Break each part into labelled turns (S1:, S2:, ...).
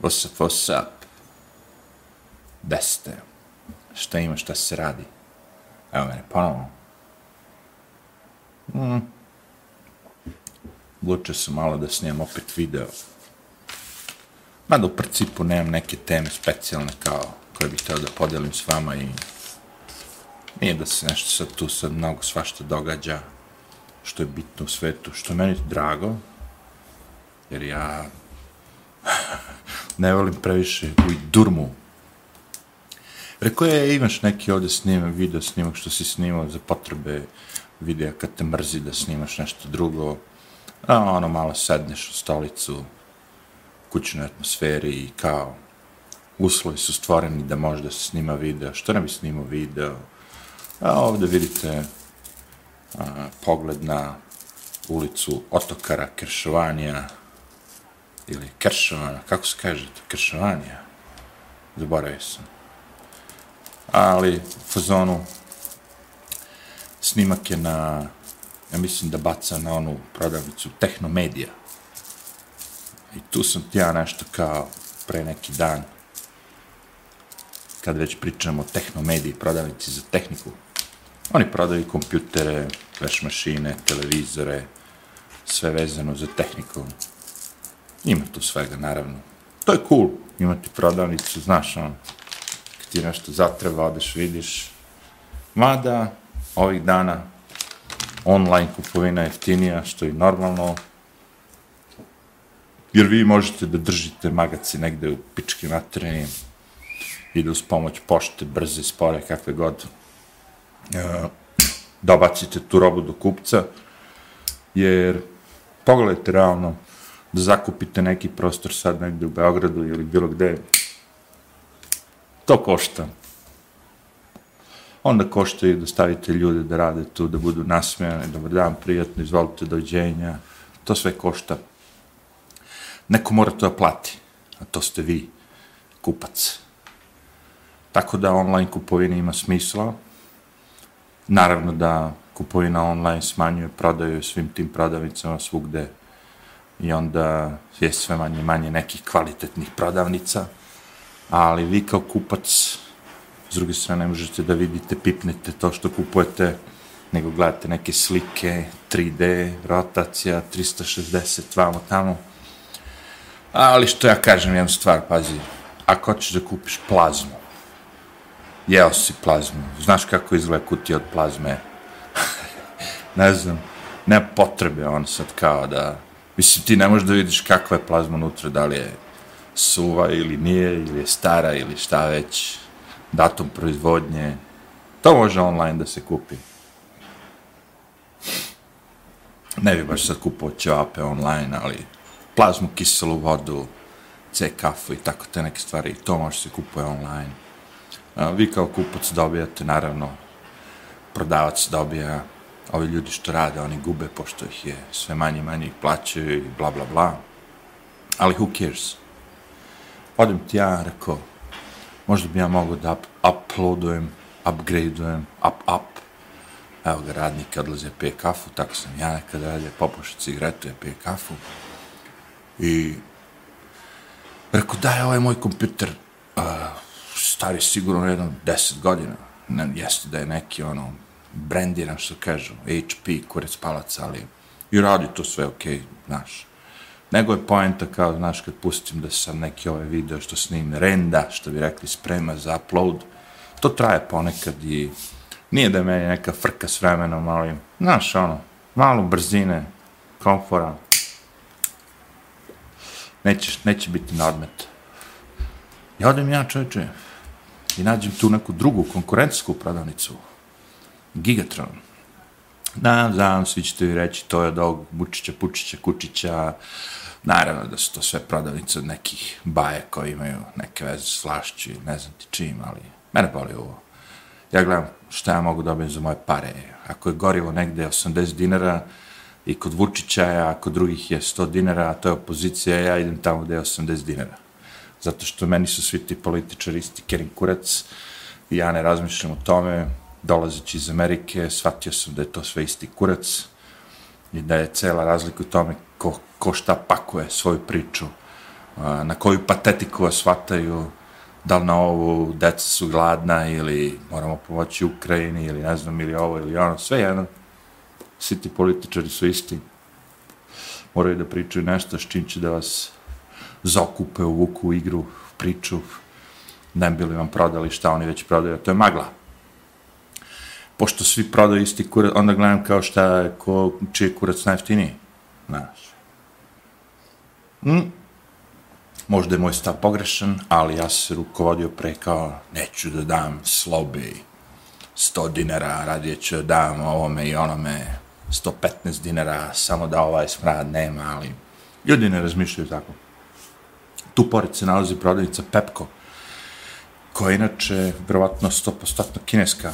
S1: What's up, what's up? Šta ima, šta se radi? Evo mene, ponovo. Mm. Odlučio sam malo da snijem opet video. Mada u principu nemam neke teme specijalne kao koje bih htio da podelim s vama i nije da se nešto sad tu sad mnogo svašta događa što je bitno u svetu, što je meni drago, jer ja ne volim previše u durmu. Rekao je, imaš neki ovde snimak, video snimak što si snimao za potrebe videa kad te mrzi da snimaš nešto drugo, a ono malo sedneš u stolicu, kućnoj atmosferi i kao uslovi su stvoreni da može da se snima video, što ne bi snimao video, a ovde vidite a, pogled na ulicu Otokara Keršovanija, ili Keršovana, kako se kaže to, Keršovanija, zaboravio sam. Ali, u fazonu, snimak je na, ja mislim da baca na onu prodavnicu Tehnomedija. I tu sam ja nešto kao pre neki dan, kad već pričamo o Tehnomediji, prodavnici za tehniku, oni prodaju kompjutere, veš mašine, televizore, sve vezano za tehniku, Ima tu svega, naravno. To je cool, imati prodavnicu, znaš, ono, kad ti nešto zatreba, odeš, vidiš. Mada, ovih dana, online kupovina je jeftinija, što je normalno, jer vi možete da držite magaci negde u pički materiji i da uz pomoć pošte, brze, spore, kakve god, uh, dobacite tu robu do kupca, jer pogledajte realno, da zakupite neki prostor sad negde u Beogradu ili bilo gde, to košta. Onda košta i da stavite ljude da rade tu, da budu nasmejani, dobar dan, prijatno, izvolite dođenja, to sve košta. Neko mora to da plati, a to ste vi, kupac. Tako da online kupovina ima smisla. Naravno da kupovina online smanjuje prodaju svim tim prodavnicama svugde i onda je sve manje manje nekih kvalitetnih prodavnica, ali vi kao kupac, s druge strane, ne možete da vidite, pipnete to što kupujete, nego gledate neke slike, 3D, rotacija, 360, vamo tamo. Ali što ja kažem jednu stvar, pazi, ako hoćeš da kupiš plazmu, jeo si plazmu, znaš kako izgleda kutija od plazme, ne znam, nema potrebe on sad kao da Mislim, ti ne možeš da vidiš kakva je plazma unutra, da li je suva ili nije, ili je stara, ili šta već, datum proizvodnje. To može online da se kupi. Ne bi baš sad kupao ćevape online, ali plazmu, kiselu vodu, C kafu i tako te neke stvari, to može se kupuje online. A, vi kao kupac dobijate, naravno, prodavac dobija ovi ljudi što rade, oni gube, pošto ih je sve manje manje ih plaćaju i bla, bla, bla. Ali who cares? Odem ti ja, rekao, možda bi ja mogao da up, uploadujem, upgradeujem, up, up. Evo ga, radnik odlaze, pije kafu, tako sam ja nekad radio, popuša cigaretu, je pije kafu. I rekao, daj, ovaj moj kompjuter, uh, stari sigurno jedno 10 godina. Ne, jeste da je neki, ono, brendiran, što kažu, HP, kurec palac, ali i radi to sve okej, okay, znaš. Nego je poenta kao, znaš, kad pustim da sam neki ovaj video što snim renda, što bi rekli, sprema za upload, to traje ponekad i nije da meni neka frka s vremenom, ali, znaš, ono, malo brzine, komfora, nećeš, neće biti na odmet. I odem ja, čoveče, i nađem tu neku drugu konkurentsku prodavnicu, Gigatron. Da, znam, svi ćete vi reći, to je od ovog Bučića, Pučića, Kučića, naravno da su to sve prodavnice od nekih baje koji imaju neke veze s vlašću ne znam ti čim, ali mene boli ovo. Ja gledam šta ja mogu dobiti za moje pare. Ako je gorivo negde 80 dinara i kod Vučića je, a kod drugih je 100 dinara, a to je opozicija, ja idem tamo gde je 80 dinara. Zato što meni su svi ti političari isti kerin kurac ja ne razmišljam o tome, dolazeći iz Amerike, shvatio sam da je to sve isti kurac i da je cela razlika u tome ko, ko šta pakuje svoju priču na koju patetiku vas shvataju, da li na ovu deca su gladna ili moramo pomoći Ukrajini ili ne znam ili ovo ili ono, sve jedno. Svi ti političari su isti. Moraju da pričaju nešto s čim će da vas zakupe, uvuku u igru, priču, ne bi li vam prodali šta oni već prodaju, to je magla. Pošto svi prodaju isti kurac, onda gledam kao šta ko, čiji je kurac najeftiniji. Znaš. Mm. Možda je moj stav pogrešan, ali ja se rukovodio pre kao, neću da dam slobi 100 dinara, radije ću da dam ovome i onome 115 dinara, samo da ovaj smrad nema, ali ljudi ne razmišljaju tako. Tu pored se nalazi prodavnica Pepko, koja je inače verovatno 100% kineska.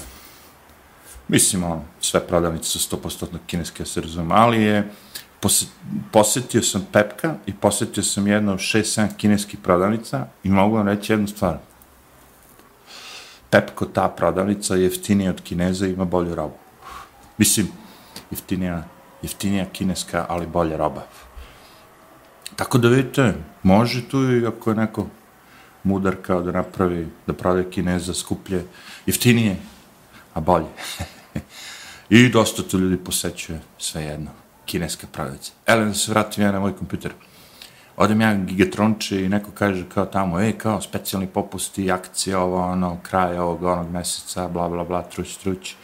S1: Mislim, ono, sve prodavnice su 100% kineske, ja se razumem, ali je posetio sam Pepka i posetio sam jedno 6-7 kineskih prodavnica i mogu vam reći jednu stvar. Pepko, ta prodavnica, je jeftinija od Kineza i ima bolju robu. Mislim, jeftinija, jeftinija kineska, ali bolja roba. Tako da vidite, može tu i ako je neko mudar kao da napravi, da prodaje Kineza skuplje, jeftinije, a bolje. I dosta tu ljudi posećuje sve jedno kineska pravica. Ele, da se vratim ja na moj kompjuter. Odem ja Gigatronče i neko kaže kao tamo, ej, kao specijalni popusti, akcije, ovo, ono, kraj ovog, onog meseca, bla, bla, bla, truć, truć.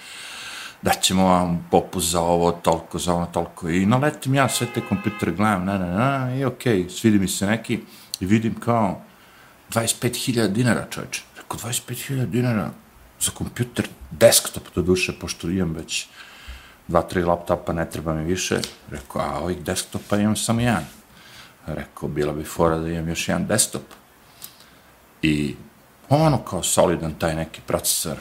S1: Daćemo vam popust za ovo, toliko, za ono, toliko. I naletim ja sve te kompjutere, gledam, na, na, na, i okej, okay, svidi mi se neki i vidim kao 25.000 dinara, čovječe. Rekao, 25.000 dinara za kompjuter, desktop, do duše, pošto imam već dva, tri laptopa, ne treba mi više. Rekao, a ovih desktopa imam samo jedan. Rekao, bila bi fora da imam još jedan desktop. I ono kao solidan taj neki procesor,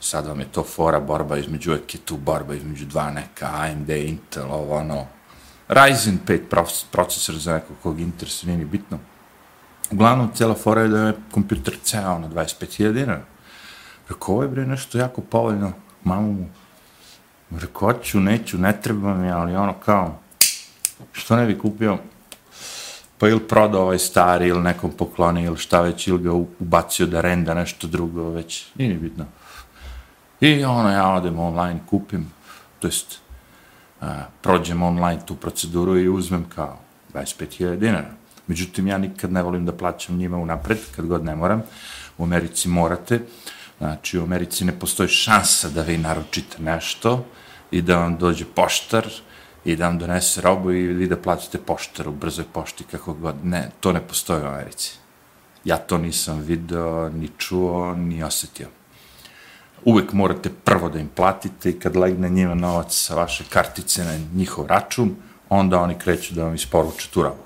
S1: sad vam je to fora, borba između, uvek je tu borba između dva neka, AMD, Intel, ovo ono, Ryzen 5 procesor za nekog kog interesa nije ni bitno. Uglavnom, cijela fora je da je kompjuter ceo na 25.000 dinara. Rekao, ovo je bre nešto jako povoljno, mamu mu Rekao, hoću, neću, ne treba mi, ali ono kao, što ne bi kupio, pa ili prodao ovaj stari, ili nekom pokloni, ili šta već, ili ga ubacio da renda nešto drugo, već, nije ni bitno. I ono, ja odem online, kupim, to jest, a, prođem online tu proceduru i uzmem kao 25.000 dinara. Međutim, ja nikad ne volim da plaćam njima unapred, kad god ne moram. U Americi morate, Znači, u Americi ne postoji šansa da vi naručite nešto i da vam dođe poštar i da vam donese robu i vi da platite poštaru, brzoj pošti, kako god. Ne, to ne postoji u Americi. Ja to nisam video, ni čuo, ni osetio. Uvek morate prvo da im platite i kad legne njima novac sa vaše kartice na njihov račun, onda oni kreću da vam isporuče tu robu.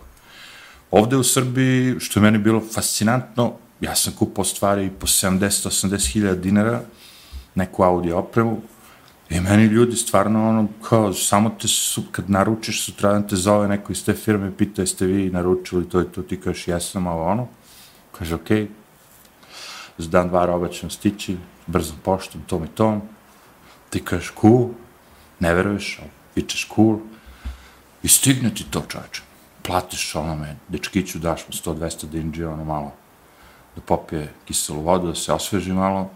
S1: Ovde u Srbiji, što je meni bilo fascinantno, ja sam kupao stvari po 70-80 hiljada dinara, neku audio opremu, i meni ljudi stvarno ono, kao, samo te, su, kad naručiš, sutradan te zove neko iz te firme, pita jeste vi naručili to i to, ti kažeš jesam, ovo ono, kaže okej, okay. za dan, dva roba ćemo stići, brzom poštom, tom i tom, ti kažeš cool, ne veruješ, vičeš cool, i stigne ti to čoveče. Platiš onome, dečkiću daš mu 100-200 dinđe, ono malo, da popije kiselu vodu, da se osveži malo,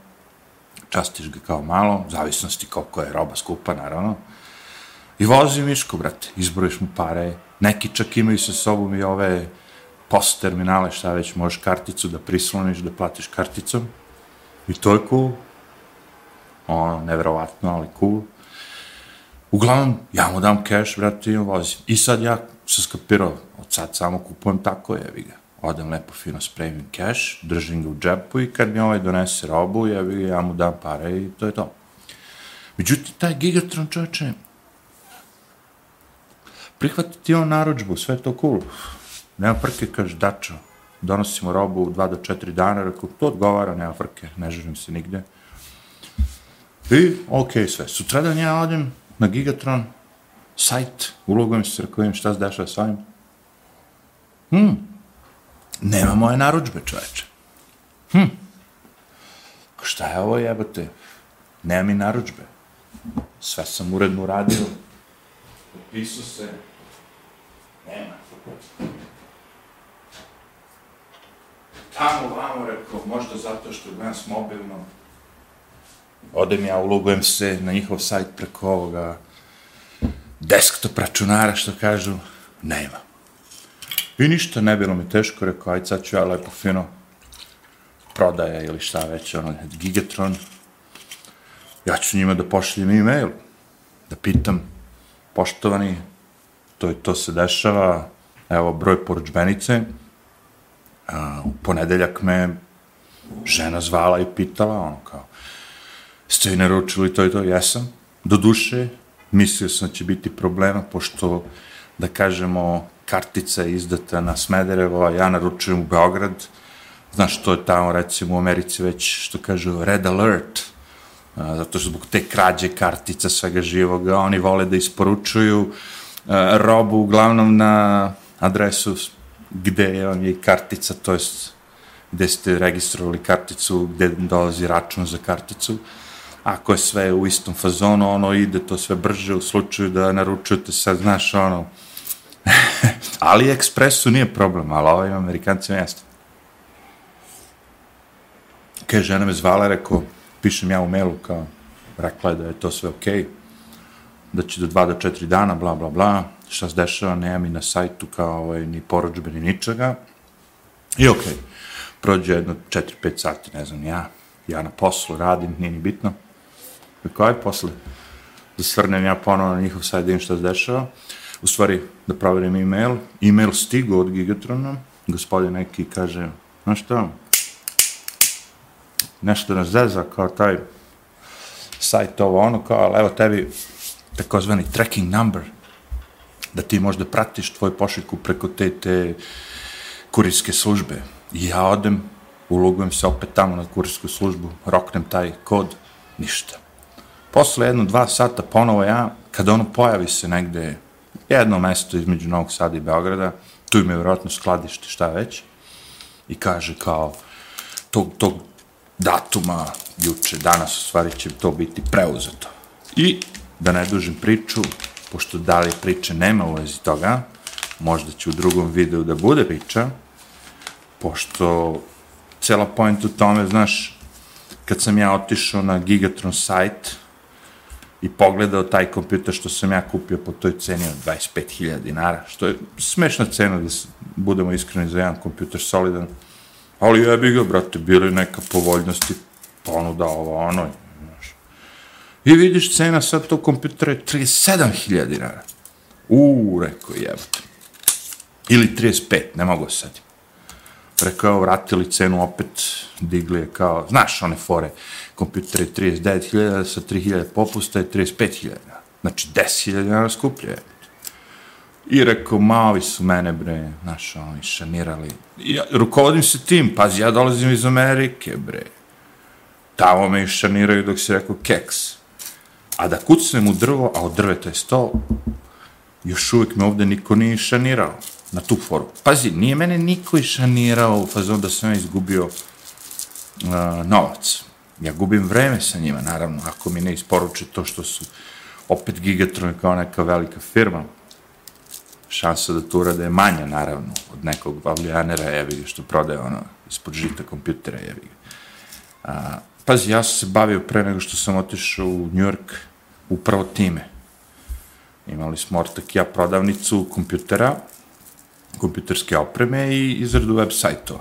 S1: častiš ga kao malo, zavisnosti koliko je roba skupa, naravno, i vozi Miško, brate, izbrojiš mu pare, neki čak imaju sa sobom i ove post terminale, šta već, možeš karticu da prisloniš, da platiš karticom, i to je cool, ono, neverovatno, ali cool. Uglavnom, ja mu dam cash, brate, i vozim. I sad ja sam skapirao, od sad samo kupujem tako, jevi ga odem lepo fino spremim keš, držim ga u džepu i kad mi ovaj donese robu, ja, ja mu dam pare i to je to. Međutim, taj Gigatron čoveče, prihvatiti on naručbu, sve to cool. Nema frke, kaže, dačo, donosimo robu u 2 do 4 dana, rekao, to odgovara, nema frke, ne želim se nigde. I, okej, okay, sve. Sutradan ja odem na Gigatron, sajt, ulogujem se, rekao šta se dešava s ovim. Hmm, Nema moje naručbe, čoveče. Hm. Šta je ovo jebote? Nema mi naručbe. Sve sam uredno uradio. Upisao se. Nema. tamo, vamo, rekao, možda zato što gledam s mobilnom. Odem ja, ulogujem se na njihov sajt preko ovoga desktop računara, što kažu, nema. I ništa, ne bilo mi teško, rekao, aj sad ću ja lepo fino prodaja ili šta već, ono, Gigatron. Ja ću njima da pošaljem e-mail, da pitam, poštovani, to i to se dešava, evo broj poručbenice, a, u ponedeljak me žena zvala i pitala, ono kao, ste vi naručili to i to? Jesam. Do duše, mislio sam da će biti problema, pošto, da kažemo, kartica je izdata na Smederevo, a ja naručujem u Beograd, znaš, to je tamo, recimo, u Americi već, što kažu, red alert, a, zato što zbog te krađe kartica svega živoga, oni vole da isporučuju a, robu uglavnom na adresu gde vam je kartica, to jest gde ste registrovali karticu, gde dolazi račun za karticu, ako je sve u istom fazonu, ono ide to sve brže u slučaju da naručujete sad, znaš, ono, ali ekspresu nije problem, ali ovim Amerikancima jeste. Kaj žena me zvala, rekao, pišem ja u mailu, kao, rekla je da je to sve okej, okay, da će do dva do četiri dana, bla, bla, bla, šta se dešava, nema mi na sajtu kao ovaj, ni porođbe, ni ničega. I okej, okay, prođe jedno 4-5 sati, ne znam, ja, ja na poslu radim, nije ni bitno. Rekao, aj posle, da svrnem ja ponovo na njihov sajt, da im šta se dešava. U stvari, da proverim e-mail. E-mail stigu od Gigatrona, gospodin neki kaže, znaš šta, nešto nas zeza, kao taj sajt ovo ono, kao, ali evo tebi takozvani tracking number, da ti možda pratiš tvoju pošiljku preko te, te kurirske službe. I ja odem, ulogujem se opet tamo na kurirsku službu, roknem taj kod, ništa. Posle jedno, dva sata ponovo ja, kada ono pojavi se negde, jedno mesto između Novog Sada i Beograda, tu ima vjerojatno skladište, šta već, i kaže kao, tog, tog datuma, juče, danas, u stvari će to biti preuzeto. I, da ne dužim priču, pošto dalje priče nema u vezi toga, možda će u drugom videu da bude priča, pošto cela point u tome, znaš, kad sam ja otišao na Gigatron sajt i pogledao taj kompjuter što sam ja kupio po toj ceni od 25.000 dinara, što je smešna cena da budemo iskreni za jedan kompjuter solidan, ali jebi ga, brate, bili neka povoljnosti, ponuda ovo, ono, I vidiš cena sad tog kompjutera je 37.000 dinara. Uuu, rekao jebate. Ili 35, ne mogu sad. Rekao, vratili cenu opet, digli je kao, znaš one fore, kompjuter je 39.000, sa 3.000 popusta je 35.000. Znači, 10.000 dinara skuplje je. I rekao, mavi su mene, bre, znaš, oni šanirali. Ja, rukovodim se tim, pazi, ja dolazim iz Amerike, bre. Tamo me šaniraju dok si rekao keks. A da kucnem u drvo, a od drveta je sto, još uvijek me ovde niko nije šanirao na tu foru. Pazi, nije mene niko šanirao u fazonu da sam ja izgubio uh, novac. Ja gubim vreme sa njima, naravno, ako mi ne isporuče to što su opet Gigatron kao neka velika firma. Šansa da to urade je manja, naravno, od nekog avlijanera, jevi ga, što prodaje ono, ispod žita kompjutera, jevi ga. Pazi, ja sam se bavio pre nego što sam otišao u New York upravo time. Imali smo Ortak ja prodavnicu kompjutera, kompjuterske opreme i izradu web sajtova.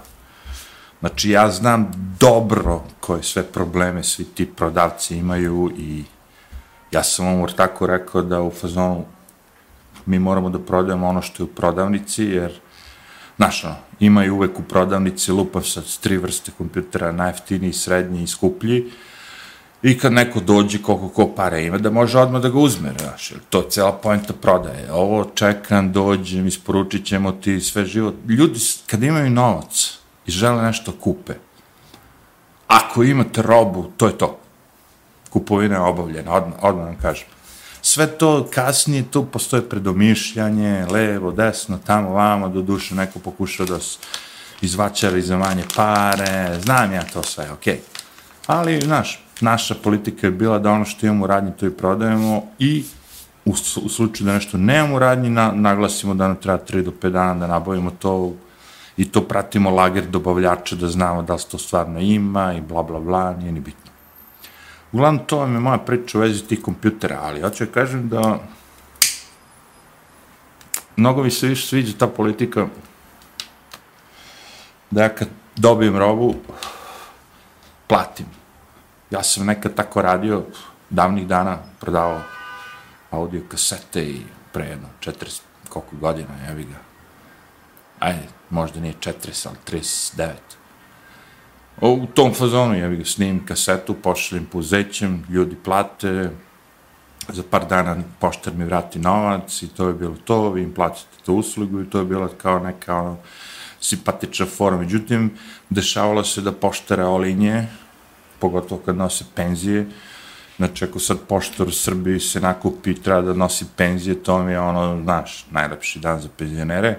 S1: Znači, ja znam dobro koje sve probleme svi ti prodavci imaju i ja sam vam tako rekao da u fazonu mi moramo da prodajemo ono što je u prodavnici, jer Znaš, ono, imaju uvek u prodavnici lupav sad tri vrste kompjutera, najeftiniji, srednji i skuplji, i kad neko dođe koliko ko pare ima, da može odmah da ga uzme, znaš, to je cela pojenta prodaje. Ovo čekam, dođem, isporučit ćemo ti sve život. Ljudi, kad imaju novac i žele nešto kupe, ako imate robu, to je to. Kupovina je obavljena, odmah, odmah vam kažem. Sve to kasnije, tu postoje predomišljanje, levo, desno, tamo, vamo, do duše neko pokušao da izvačari za manje pare, znam ja to sve, okej. Okay. Ali, znaš, naša politika je bila da ono što imamo u radnji to i prodajemo i u, u slučaju da nešto nemamo u radnji, na, naglasimo da nam treba 3 do 5 dana da nabavimo to i to pratimo lager dobavljača da znamo da li se to stvarno ima i bla bla bla, nije ni bitno. Uglavnom, to vam je moja priča u vezi tih kompjutera, ali ja ću kažem da mnogo mi se više sviđa ta politika da ja kad dobijem robu, platim. Ja sam nekad tako radio, davnih dana prodavao audio kasete i pre jedno 40 koliko godina, jevi ga. Ajde, možda nije 40, ali 39. O, u tom fazonu, jevi ga, snimim kasetu, pošaljem pouzećem, ljudi plate, za par dana poštar mi vrati novac i to je bilo to, vi im platite tu uslugu i to je bilo kao neka ono, simpatična forma. Međutim, dešavalo se da poštare olinje, pogotovo kad nose penzije, znači ako sad poštar u Srbiji se nakupi i treba da nosi penzije, to mi je ono, znaš, najlepši dan za penzionere,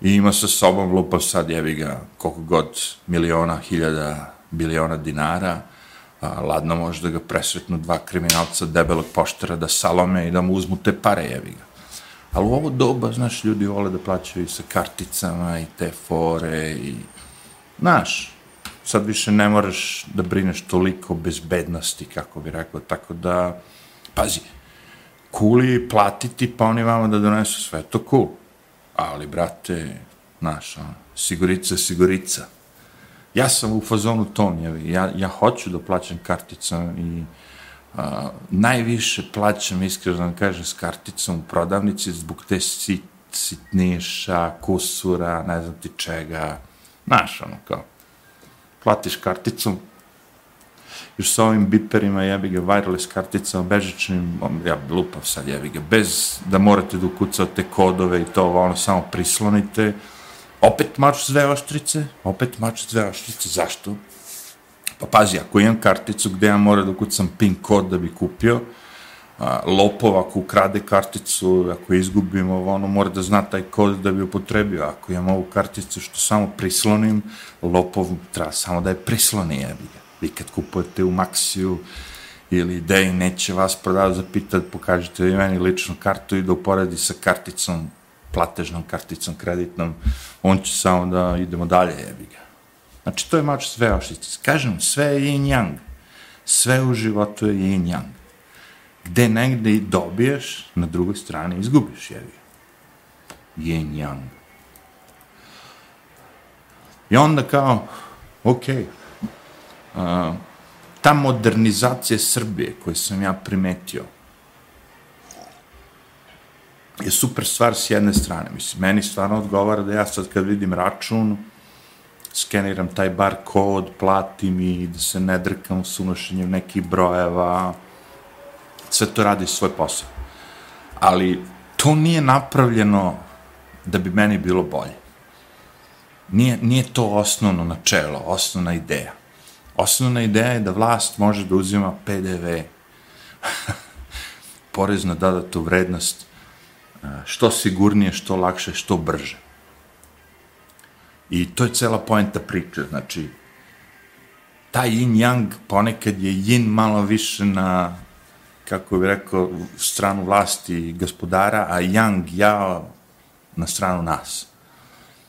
S1: i ima sa sobom lupa sad jevi ga koliko god miliona, hiljada, biliona dinara, a, ladno može da ga presretnu dva kriminalca debelog poštara da salome i da mu uzmu te pare jevi ga. Ali u ovo doba, znaš, ljudi vole da plaćaju sa karticama i te fore i, znaš, sad više ne moraš da brineš toliko bezbednosti, kako bi rekao, tako da, pazi, kuli platiti, pa oni vama da donesu sve, to cool. Ali, brate, znaš, sigurica, sigurica. Ja sam u fazonu tom, ja, ja hoću da plaćam karticom i a, najviše plaćam, iskreno da kažem, s karticom u prodavnici zbog te sit, sitniša, kusura, ne znam ti čega, znaš, ono, kao, platiš karticom, još sa ovim biperima, jebi ga, wireless karticama, bežičnim, ja lupav sad, jebi ga, bez da morate da ukucate kodove i to, ono, samo prislonite, opet mač sve oštrice, opet mač sve oštrice, zašto? Pa pazi, ako imam karticu gde ja moram da ukucam PIN kod da bi kupio, a, ako ukrade karticu, ako izgubim ovo, ono mora da zna taj kod da bi upotrebio. Ako imam ovu karticu što samo prislonim, lopov treba samo da je prisloni, ga. Vi kad kupujete u Maxiju ili Dej neće vas prodavati za pitat, pokažete vi meni ličnu kartu i da uporedi sa karticom, platežnom karticom, kreditnom, on će samo da idemo dalje, jebi ga. Znači, to je mač sve ošice. Kažem, sve je yin yang. Sve u životu je yin yang. Gde negde dobiješ, na drugoj strani izgubiš, ga. Yin yang. I onda kao, okay, uh, ta modernizacija Srbije koju sam ja primetio je super stvar s jedne strane. Mislim, meni stvarno odgovara da ja sad kad vidim račun, skeniram taj bar kod, platim i da se ne drkam s unošenjem nekih brojeva, sve to radi svoj posao. Ali to nije napravljeno da bi meni bilo bolje. Nije, nije to osnovno načelo, osnovna ideja. Osnovna ideja je da vlast može da uzima PDV, porez na dodatu vrednost, što sigurnije, što lakše, što brže. I to je cela poenta priče, znači, taj yin yang ponekad je yin malo više na, kako bih rekao, stranu vlasti gospodara, a yang jao na stranu nas.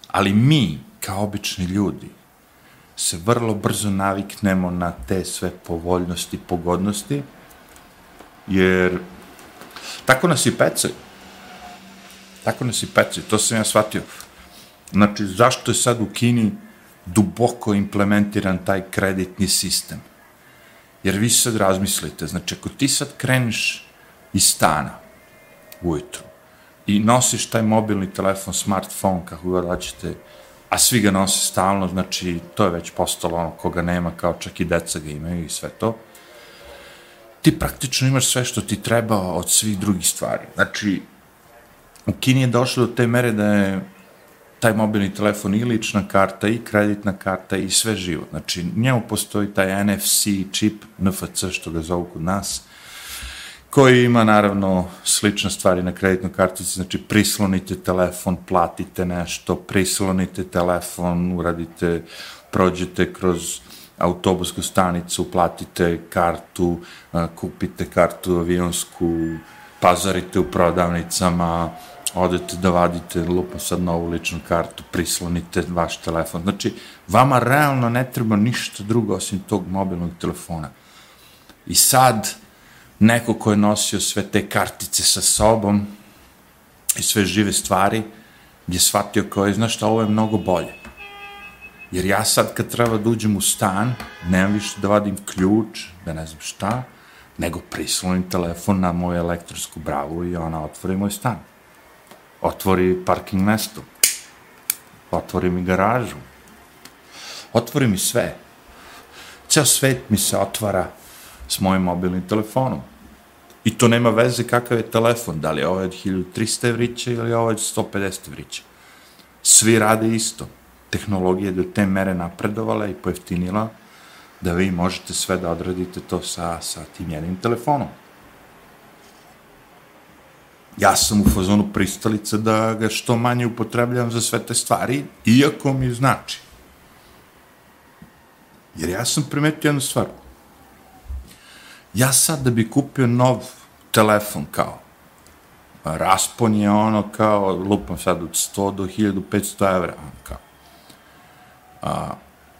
S1: Ali mi, kao obični ljudi, se vrlo brzo naviknemo na te sve povoljnosti, pogodnosti, jer tako nas i pecaju. Tako nas i pecaju, to sam ja shvatio. Znači, zašto je sad u Kini duboko implementiran taj kreditni sistem? Jer vi sad razmislite, znači, ako ti sad kreneš iz stana ujutru i nosiš taj mobilni telefon, smartphone, kako god hoćete, a svi ga nose stalno, znači to je već postalo ono koga nema, kao čak i deca ga imaju i sve to, ti praktično imaš sve što ti treba od svih drugih stvari. Znači, u Kini je došlo do te mere da je taj mobilni telefon i lična karta i kreditna karta i sve živo. Znači, njemu postoji taj NFC čip, NFC što ga zovu kod nas, koji ima naravno slične stvari na kreditnoj kartici, znači prislonite telefon, platite nešto, prislonite telefon, uradite, prođete kroz autobusku stanicu, platite kartu, kupite kartu avionsku, pazarite u prodavnicama, odete da vadite, lupa sad novu ličnu kartu, prislonite vaš telefon. Znači, vama realno ne treba ništa drugo osim tog mobilnog telefona. I sad, neko ko je nosio sve te kartice sa sobom i sve žive stvari, je shvatio kao je, znaš šta, ovo je mnogo bolje. Jer ja sad kad treba da uđem u stan, nemam više da vadim ključ, da ne znam šta, nego prislonim telefon na moju elektronsku bravu i ona otvori moj stan. Otvori parking mesto. Otvori mi garažu. Otvori mi sve. Ceo svet mi se otvara s mojim mobilnim telefonom. I to nema veze kakav je telefon, da li je ovaj od 1300 evrića ili ovaj od 150 evrića. Svi rade isto. Tehnologija je do te mere napredovala i pojeftinila da vi možete sve da odradite to sa, sa tim jednim telefonom. Ja sam u fazonu pristalica da ga što manje upotrebljam za sve te stvari, iako mi znači. Jer ja sam primetio jednu stvar. Ja sad da bi kupio nov telefon kao, raspon je ono kao, lupam sad od 100 do 1500 evra, kao. A,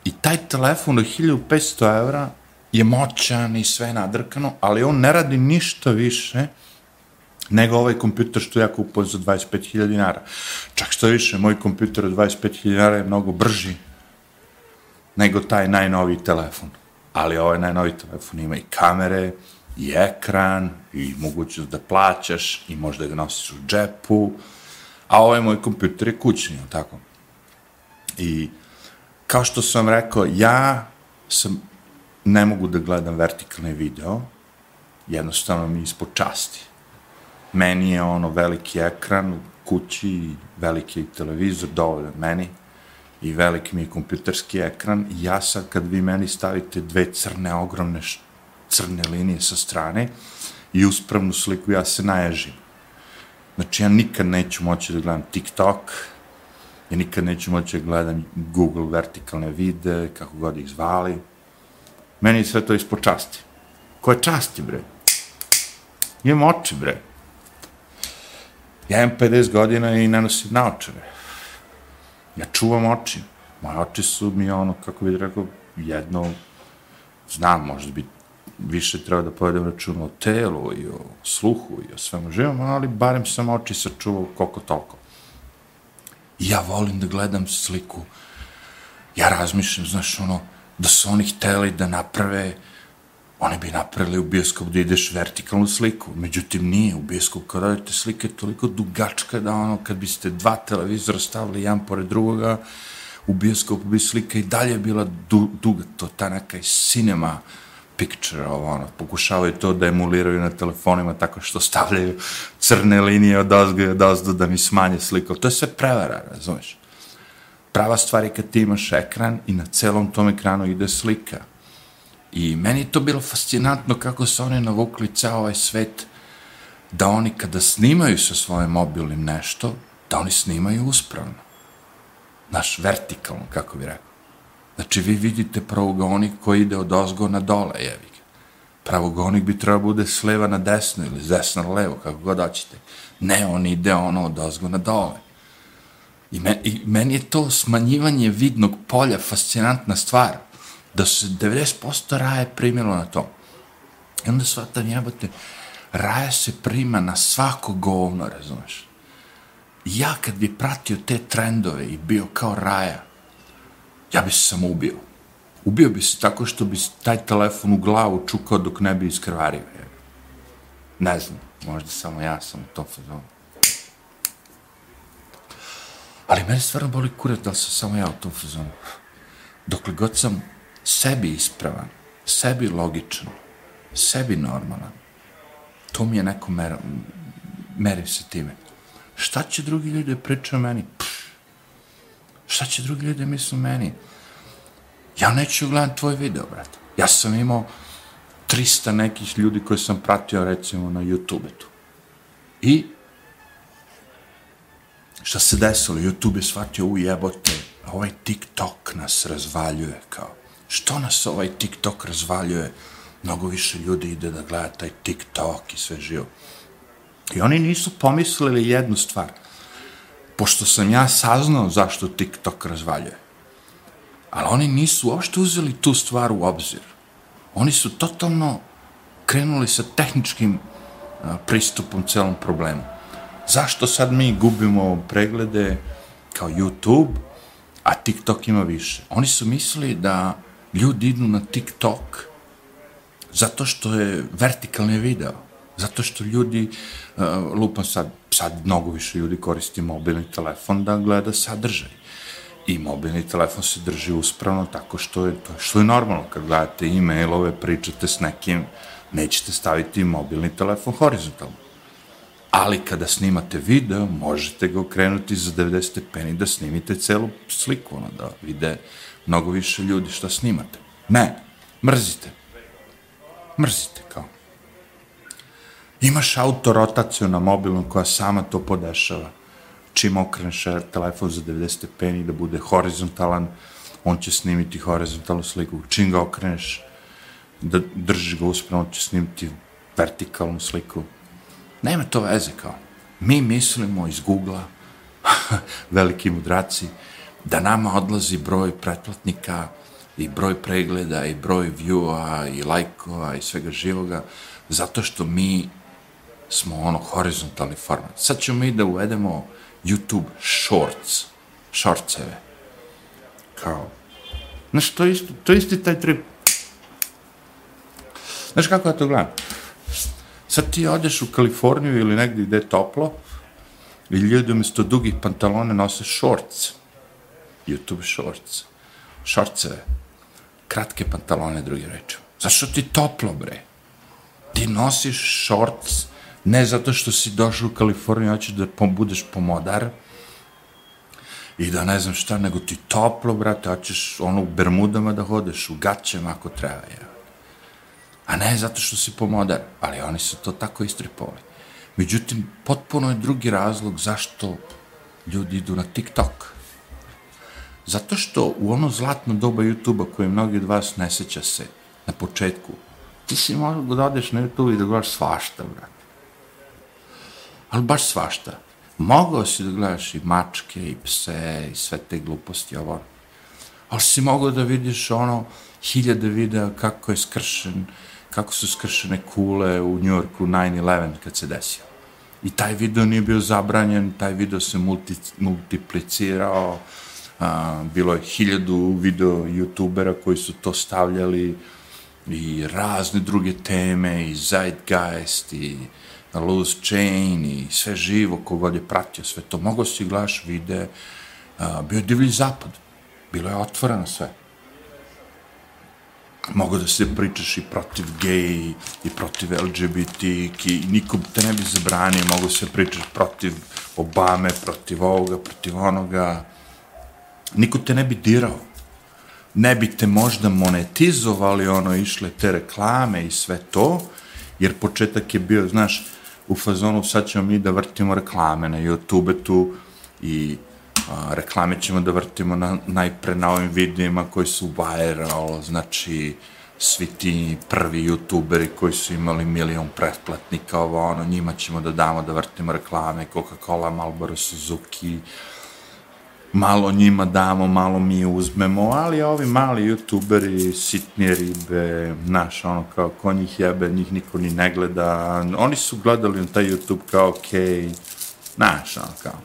S1: I taj telefon od 1500 evra je moćan i sve nadrkano, ali on ne radi ništa više nego ovaj kompjuter što ja kupujem za 25.000 dinara. Čak što više, moj kompjuter od 25.000 dinara je mnogo brži nego taj najnoviji telefon. Ali ovaj najnoviji telefon ima i kamere, i ekran, i mogućnost da plaćaš, i možda ga nosiš u džepu, a ovaj moj kompjuter je kućni, tako? I kao što sam rekao, ja sam, ne mogu da gledam vertikalne video, jednostavno mi ispod časti. Meni je ono veliki ekran u kući, veliki televizor dovoljan meni i veliki mi je kompjuterski ekran i ja sad kad vi meni stavite dve crne, ogromne crne linije sa strane i uspravnu sliku, ja se naježim. Znači, ja nikad neću moći da gledam TikTok, ja nikad neću moći da gledam Google vertikalne vide, kako god ih zvali. Meni je sve to ispod časti. Koje časti, bre? Imam oči, bre. Ja imam 50 godina i ne nosim naočare. Ja čuvam oči. Moje oči su mi ono, kako bih rekao, jedno, znam, možda bi više treba da povedem račun o telu i o sluhu i o svemu živom, ali barem sam oči sačuvao koliko toliko. I ja volim da gledam sliku. Ja razmišljam, znaš, ono, da su oni hteli da naprave, oni bi napravili u bioskop da ideš vertikalnu sliku. Međutim, nije u bioskop kad radite slike toliko dugačka da ono, kad biste dva televizora stavili jedan pored drugoga, u bioskopu bi slika i dalje bila du, duga, to ta neka cinema picture, ovo, ono, pokušavaju to da emuliraju na telefonima tako što stavljaju crne linije od ozgo i od ozdo da mi smanje sliku. To je sve prevara, razumeš? Prava stvar je kad ti imaš ekran i na celom tom ekranu ide slika. I meni to bilo fascinantno kako su oni navukli ceo ovaj svet da oni kada snimaju sa svojim mobilnim nešto, da oni snimaju uspravno. Naš vertikalno, kako bi rekao. Znači, vi vidite pravogonik koji ide od ozgo na dole, jevi ga. Pravogonik bi trebao bude s leva na desno ili s desna na levo, kako god hoćete. Ne, on ide ono od ozgo na dole. I, me, I meni je to smanjivanje vidnog polja fascinantna stvar. Da se 90% raje primilo na to. I onda shvatam, jebate, raja se prima na svako govno, razumeš? Ja kad bi pratio te trendove i bio kao raja, ja bi se samo ubio. Ubio bi se tako što bi taj telefon u glavu čukao dok ne bi iskrvario. Ne znam, možda samo ja sam u tom fazonu. Ali mene stvarno boli kurac da sam samo ja u tom fazonu. Dokle god sam sebi ispravan, sebi logičan, sebi normalan, to mi je neko mera, merim se time. Šta će drugi ljudi da pričaju meni? Pff, Šta će drugi ljudi misle meni? Ja neću gledati tvoj video, brate. Ja sam imao 300 nekih ljudi koje sam pratio, recimo, na YouTube tu. I šta se desilo? YouTube je shvatio, u jebote, ovaj TikTok nas razvaljuje, kao. Što nas ovaj TikTok razvaljuje? Mnogo više ljudi ide da gleda taj TikTok i sve živo. I oni nisu pomislili jednu stvar – pošto sam ja saznao zašto TikTok razvaljuje. Ali oni nisu uopšte uzeli tu stvar u obzir. Oni su totalno krenuli sa tehničkim a, pristupom celom problemu. Zašto sad mi gubimo preglede kao YouTube, a TikTok ima više? Oni su mislili da ljudi idu na TikTok zato što je vertikalni video, zato što ljudi, uh, lupam sad, sad mnogo više ljudi koristi mobilni telefon da gleda sadržaj. I mobilni telefon se drži uspravno tako što je, to što je normalno. Kad gledate e-mailove, pričate s nekim, nećete staviti mobilni telefon horizontalno. Ali kada snimate video, možete ga okrenuti za 90 stepeni da snimite celu sliku, ono, da vide mnogo više ljudi šta snimate. Ne, mrzite. Mrzite, kao. Imaš autorotaciju na mobilnom koja sama to podešava. Čim okreneš telefon za 90 stepeni da bude horizontalan, on će snimiti horizontalnu sliku. Čim ga okreneš, da držiš ga uspravno, on će snimiti vertikalnu sliku. Nema to veze kao. Mi mislimo iz Google-a, veliki mudraci, da nama odlazi broj pretplatnika i broj pregleda i broj view-a i lajkova i svega živoga, zato što mi smo ono horizontalni format. Sad ćemo mi da uvedemo YouTube Shorts, shortseve. Kao, znaš, to isto, to je taj trip. Znaš kako ja to gledam? Sad ti odeš u Kaliforniju ili negdje gde je toplo i ljudi umjesto dugih pantalona nose shorts. YouTube shorts. Shortseve. Kratke pantalone, drugi reču. Zašto ti toplo, bre? Ti nosiš shorts ne zato što si došao u Kaliforniju, hoćeš da budeš pomodar i da ne znam šta, nego ti toplo, brate, hoćeš ono u bermudama da hodeš, u gaćama ako treba, je. A ne zato što si pomodar, ali oni su to tako istripovali. Međutim, potpuno je drugi razlog zašto ljudi idu na TikTok. Zato što u ono zlatno doba YouTube-a koje mnogi od vas ne seća se na početku, ti si mogao da odeš na YouTube i da gledaš svašta, brate ali baš svašta. Mogao si da gledaš i mačke, i pse, i sve te gluposti, ovo. Ali si mogao da vidiš ono, hiljade videa kako je skršen, kako su skršene kule u Njujorku 9-11 kad se desio. I taj video nije bio zabranjen, taj video se multi, multiplicirao, a, bilo je hiljadu video youtubera koji su to stavljali i razne druge teme i Zeitgeist i Loose Chain i sve živo, kogod je pratio sve to, mogo si gledaš vide, a, bio je divlji zapad, bilo je otvoreno sve. Mogu da se pričaš i protiv gej, i protiv LGBT, i nikom te ne bi zabranio, mogu se pričaš protiv Obame, protiv ovoga, protiv onoga. Niko te ne bi dirao. Ne bi te možda monetizovali, ono, išle te reklame i sve to, jer početak je bio, znaš, u fazonu sad ćemo mi da vrtimo reklame na YouTube tu i a, reklame ćemo da vrtimo na, najpre na ovim videima koji su viral, znači svi ti prvi youtuberi koji su imali milion pretplatnika, ovo ono, njima ćemo da damo da vrtimo reklame, Coca-Cola, Marlboro, Suzuki, malo njima damo, malo mi uzmemo, ali ovi mali youtuberi, sitnije ribe, znaš, ono, kao, ko njih jebe, njih niko ni ne gleda, oni su gledali na taj YouTube kao, okej, okay, znaš, ono, kao.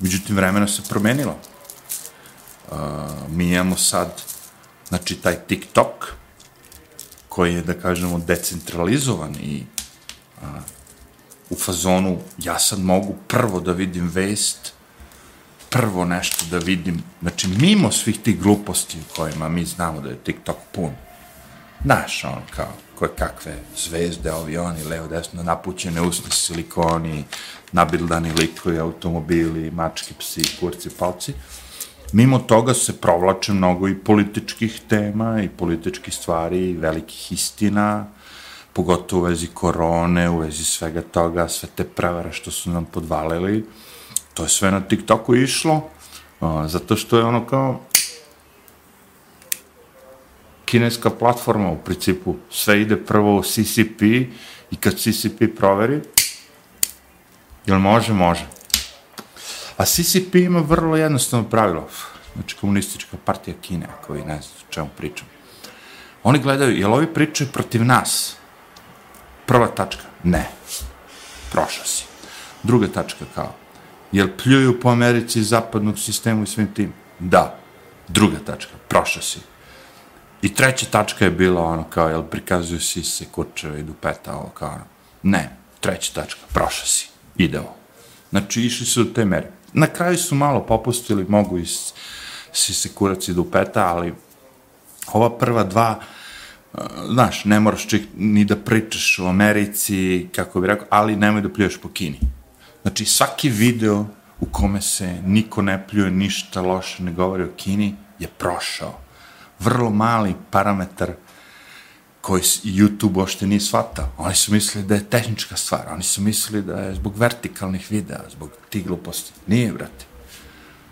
S1: Međutim, vremena se promenilo. Uh, mi imamo sad, znači, taj TikTok, koji je, da kažemo, decentralizovan i uh, u fazonu, ja sad mogu prvo da vidim vest, prvo nešto da vidim, znači mimo svih tih gluposti u kojima mi znamo da je TikTok pun, znaš, on kao, koje kakve zvezde, ovi oni, levo, desno, napućene usne silikoni, nabildani likovi, automobili, mački, psi, kurci, palci. Mimo toga se provlače mnogo i političkih tema i političkih stvari i velikih istina, pogotovo u vezi korone, u vezi svega toga, sve te prevare što su nam podvalili to je sve na TikToku išlo, a, zato što je ono kao kineska platforma u principu, sve ide prvo u CCP i kad CCP proveri, jel može, može. A CCP ima vrlo jednostavno pravilo, znači komunistička partija Kine, ako vi ne znate o čemu pričam. Oni gledaju, jel ovi pričaju protiv nas? Prva tačka, ne. Prošao si. Druga tačka kao, jel pljuju po Americi zapadnog sistemu i svim tim? Da. Druga tačka, prošao si. I treća tačka je bila ono kao, jel prikazuju sise, kurčeve i dupeta, ovo kao ono. Ne, treća tačka, prošao si, ide ovo. Znači, išli su do te mere. Na kraju su malo popustili, mogu i sise, kurac i dupeta, ali ova prva dva, uh, znaš, ne moraš ček, ni da pričaš o Americi, kako bi rekao, ali nemoj da pljuješ po Kini. Znači, svaki video u kome se niko ne pljuje, ništa loše ne govori o Kini, je prošao. Vrlo mali parametar koji YouTube ošte nije shvatao. Oni su mislili da je tehnička stvar, oni su mislili da je zbog vertikalnih videa, zbog tih gluposti. Nije, brate.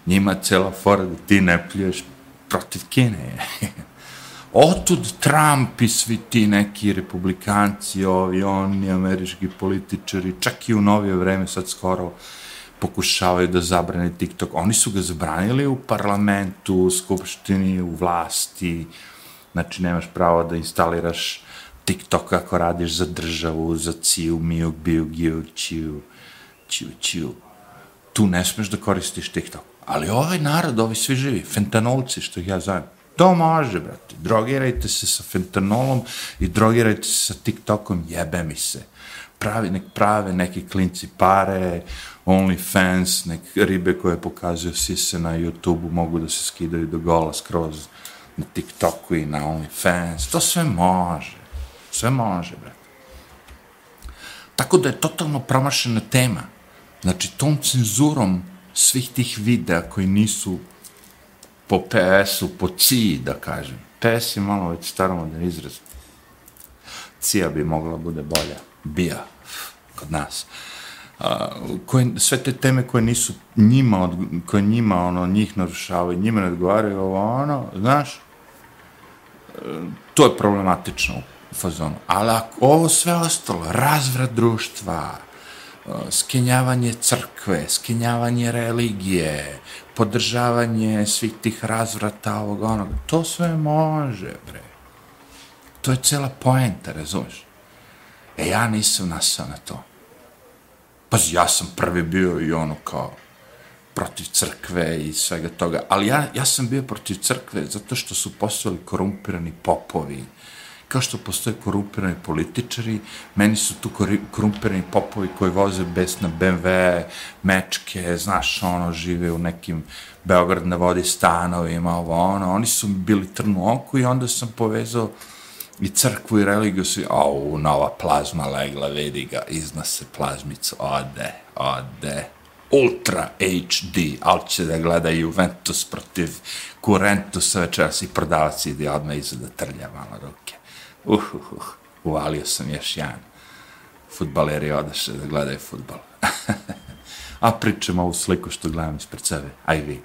S1: Njima je cela fora da ti ne pljuješ protiv Kine. Otud Trump i svi ti neki republikanci, ovi, oni, američki političari, čak i u novije vreme, sad skoro, pokušavaju da zabrane TikTok. Oni su ga zabranili u parlamentu, u skupštini, u vlasti. Znači, nemaš pravo da instaliraš TikTok ako radiš za državu, za ciju, mijuk, bijuk, giju, čiju, čiju, čiju. Tu ne smeš da koristiš TikTok. Ali ovaj narod, ovi svi živi, fentanolci, što ja zovem, to može, brate. Drogirajte se sa fentanolom i drogirajte se sa TikTokom, jebe mi se. Pravi, nek prave neki klinci pare, OnlyFans, nek ribe koje pokazuju sise na YouTube-u mogu da se skidaju do gola skroz na TikToku i na OnlyFans. To sve može. Sve može, brate. Tako da je totalno promašena tema. Znači, tom cenzurom svih tih videa koji nisu po PS-u, po CI, da kažem. PS je malo već staromodan izraz. CIA bi mogla bude bolja. Bija, kod nas. A, koje, sve te teme koje nisu njima, od, koje njima, ono, njih narušavaju, njima ne odgovaraju, ovo, ono, znaš, e, to je problematično u fazonu. Ali ako ovo sve ostalo, razvrat društva, skenjavanje crkve, skenjavanje religije, podržavanje svih tih razvrata ovog onoga, to sve može, bre. To je cela poenta, razumeš? E, ja nisam nasao na to. Pa ja sam prvi bio i ono kao protiv crkve i svega toga, ali ja, ja sam bio protiv crkve zato što su postali korumpirani popovi, kao što postoje korumpirani političari, meni su tu korumpirani popovi koji voze besna BMW, mečke, znaš, ono, žive u nekim Beograd na vodi stanovima, ovo, ono, oni su bili trnu oku i onda sam povezao i crkvu i religiju svi, au, nova plazma legla, vidi ga, iznose plazmicu, ode, ode, Ultra HD, ali će da gleda Juventus protiv Kurentusa večeras i prodavac ide odmah iza da trlja malo ruke. Uh, uh, uh, uvalio sam još jedan. Futbaleri odaše da gledaju futbol. A pričam ovu sliku što gledam ispred sebe. Aj vi.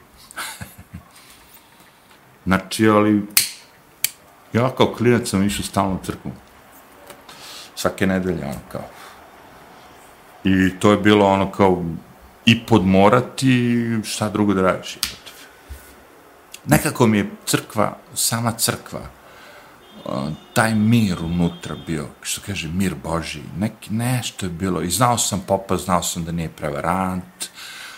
S1: znači, ali ja kao klinac sam išao stalno u crkvu. Svake nedelje, ono kao. I to je bilo ono kao i podmorati, šta drugo da radiš. Nekako mi je crkva, sama crkva, taj mir unutra bio, što kaže, mir Boži, neki, nešto je bilo, i znao sam popa, znao sam da nije prevarant,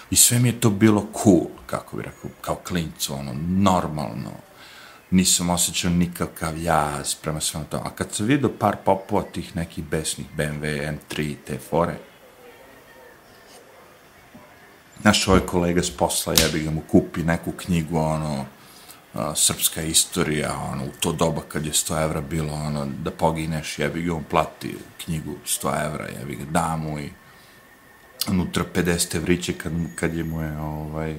S1: i sve mi je to bilo cool, kako bi rekao, kao klincu, ono, normalno, nisam osjećao nikakav jaz prema svemu to. A kad sam vidio par popova tih nekih besnih BMW, M3, te fore, naš ovaj kolega s posla, jebi ga mu kupi neku knjigu, ono, a, srpska istorija, ono, u to doba kad je 100 evra bilo, ono, da pogineš, jebi ga, on plati knjigu 100 evra, jebi ga, da mu i unutra 50 evriće kad, kad je mu je, ovaj,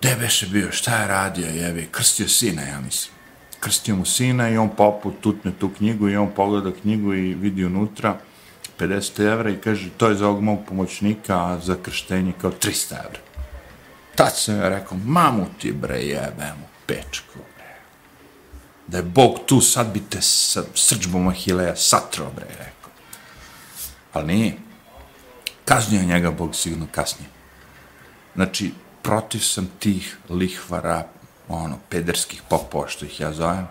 S1: gde beše bio, šta je radio, jebi, krstio sina, ja mislim. Krstio mu sina i on popu tutne tu knjigu i on pogleda knjigu i vidi unutra 50 evra i kaže, to je za ovog mog pomoćnika, a za krštenje kao 300 evra. Tad sam ja rekao, mamu ti bre jebem u pečku, bre. Da je Bog tu, sad bi te sa srđbom Ahileja satro, bre, rekao. Ali nije. Kaznio njega Bog sigurno kasnije. Znači, protiv sam tih lihvara, ono, pederskih popova, što ih ja zovem,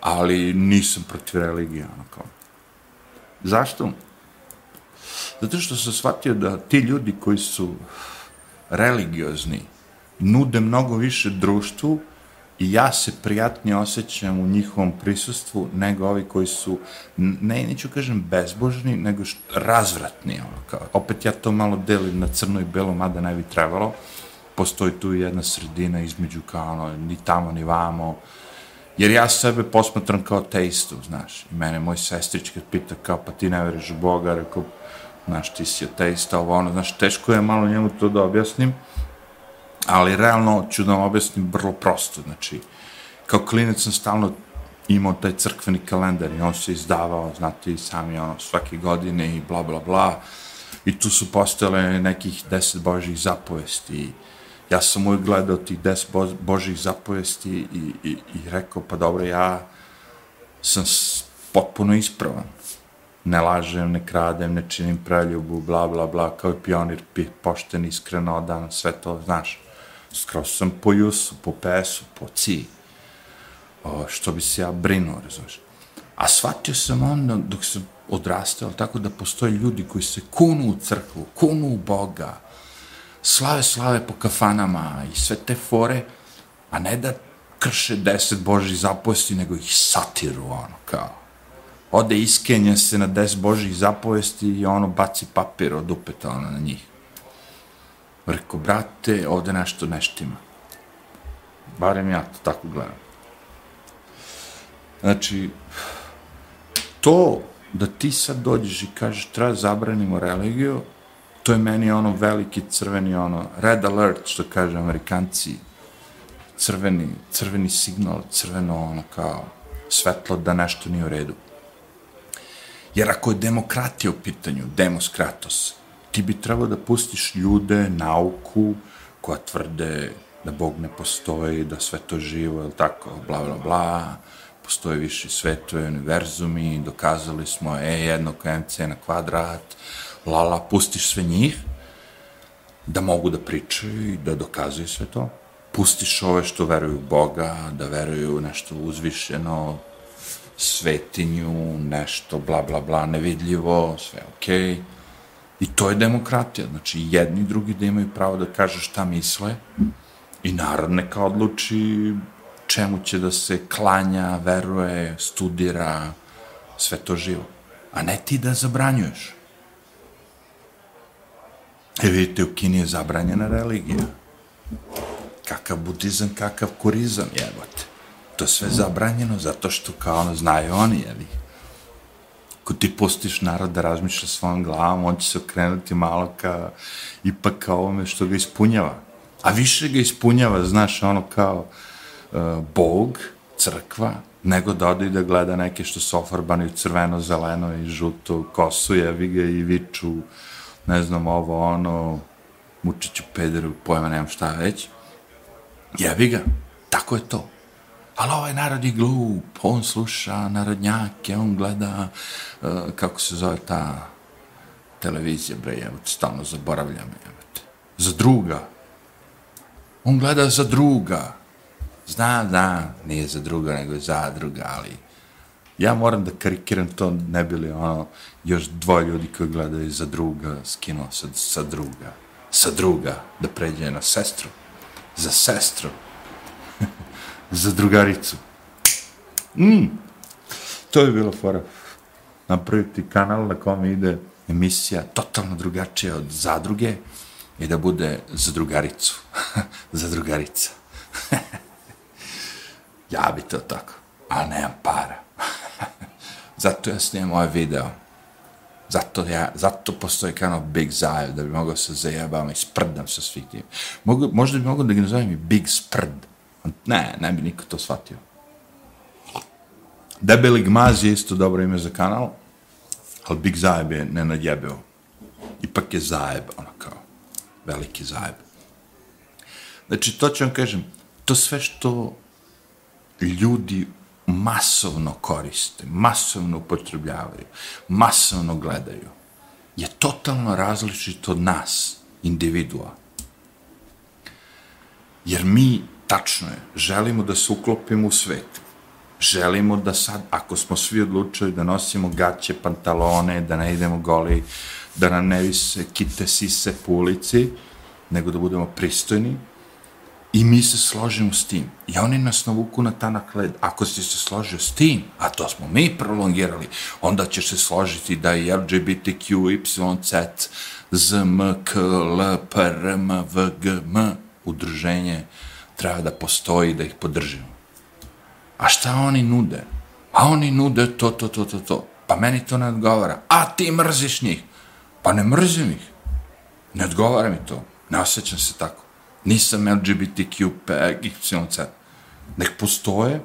S1: ali nisam protiv religije, ono kao. Zašto? Zato što sam shvatio da ti ljudi koji su religiozni nude mnogo više društvu i ja se prijatnije osjećam u njihovom prisustvu nego ovi koji su, ne, neću kažem bezbožni, nego što, razvratni. Ono, kao, opet ja to malo delim na crno i belo, mada ne bi trebalo. Postoji tu jedna sredina između kao ono, ni tamo ni vamo. Jer ja sebe posmatram kao teistu, znaš. I mene moj sestrić kad pita kao, pa ti ne veriš u Boga, rekao, znaš, ti si ateista, ovo ono, znaš, teško je malo njemu to da objasnim, ali realno ću da vam objasnim vrlo prosto, znači, kao klinec sam stalno imao taj crkveni kalendar i on se izdavao, znate i sami, ono, svake godine i bla, bla, bla, i tu su postojale nekih deset božih zapovesti. Ja sam uvijek gledao tih deset božih zapovesti i, i, i rekao, pa dobro, ja sam potpuno ispravan ne lažem, ne kradem, ne činim preljubu, bla, bla, bla, kao i pionir, pošten, iskren, odan, sve to, znaš. Skroz sam po Jusu, po Pesu, po Ci. O, što bi se ja brinuo, razumiješ. A shvatio sam onda, dok sam odrastao, tako da postoje ljudi koji se kunu u crkvu, kunu u Boga, slave, slave po kafanama i sve te fore, a ne da krše deset Božih zaposti, nego ih satiru, ono, kao ode iskenja se na des Božih zapovesti i ono baci papir od upeta ono na njih. Rekao, brate, ovde nešto neštima. Barem ja to tako gledam. Znači, to da ti sad dođeš i kažeš treba da zabranimo religiju, to je meni ono veliki crveni ono, red alert, što kaže amerikanci, crveni, crveni signal, crveno ono kao svetlo da nešto nije u redu. Jer ako je demokratija u pitanju, demos kratos, ti bi trebao da pustiš ljude, nauku, koja tvrde da Bog ne postoji, da sve to živo, je tako, bla, bla, bla, postoje viši svetove, univerzumi, dokazali smo E jednako MC na kvadrat, lala, pustiš sve njih, da mogu da pričaju i da dokazuju sve to. Pustiš ove što veruju Boga, da veruju nešto uzvišeno, svetinju, nešto, bla, bla, bla, nevidljivo, sve okej. Okay. I to je demokratija. Znači, jedni i drugi da imaju pravo da kažu šta misle i narod neka odluči čemu će da se klanja, veruje, studira, sve to živo. A ne ti da zabranjuješ. E vidite, u Kini je zabranjena religija. Kakav budizam, kakav kurizam, jebote to je sve zabranjeno zato što kao ono znaju oni, jeli. Ako ti pustiš narod da razmišlja svojom glavom, on će se okrenuti malo ka, ipak kao ovome što ga ispunjava. A više ga ispunjava, znaš, ono kao uh, Bog, crkva, nego da ode i da gleda neke što su ofarbani u crveno, zeleno i žuto, kosu jevi ga i viču, ne znam, ovo, ono, mučiću pederu, pojma, nemam šta već. Jevi ga, tako je to ali ovaj narod je glup, on sluša narodnjake, on gleda, uh, kako se zove ta televizija, bre, evo, stalno zaboravljam, evo za druga. On gleda za druga. Zna, da, nije za druga, nego za druga, ali ja moram da karikiram to, ne bi li ono, još dvoje ljudi koji gledaju za druga, skinuo sa, sa druga, sa druga, da pređe na sestru, za sestru za drugaricu. Mm. To je bilo fora. Napraviti kanal na kome ide emisija totalno drugačija od zadruge i da bude za drugaricu. za drugarica. ja bi to tako, ali nemam para. zato ja snimam ovaj video. Zato, ja, zato postoji kanal Big Zajev, da bi mogao se zajebam i sprdam sa svih tim. Mogu, možda bi mogao da ga nazovem i Big Sprd Ne, ne bi niko to shvatio. Debeli Gmaz je isto dobro ime za kanal, ali Big Zajeb je nenadjebeo. Ipak je Zajeb, ono kao, veliki Zajeb. Znači, to ću vam kažem, to sve što ljudi masovno koriste, masovno upotrebljavaju, masovno gledaju, je totalno različito od nas, individua. Jer mi, tačno je, želimo da se uklopimo u svet. Želimo da sad, ako smo svi odlučili da nosimo gaće, pantalone, da ne idemo goli, da nam ne vise kite sise po ulici, nego da budemo pristojni, I mi se složimo s tim. I oni nas navuku na tanak led. Ako si se složio s tim, a to smo mi prolongirali, onda ćeš se složiti da je LGBTQ, Y, Z, Z, M, K, L, P, R, M, V, G, M udruženje treba da postoji da ih podržimo. A šta oni nude? A oni nude to, to, to, to, to. Pa meni to ne odgovara. A ti mrziš njih. Pa ne mrzim ih. Ne odgovara mi to. Ne osjećam se tako. Nisam LGBTQ, YZ. Nek postoje,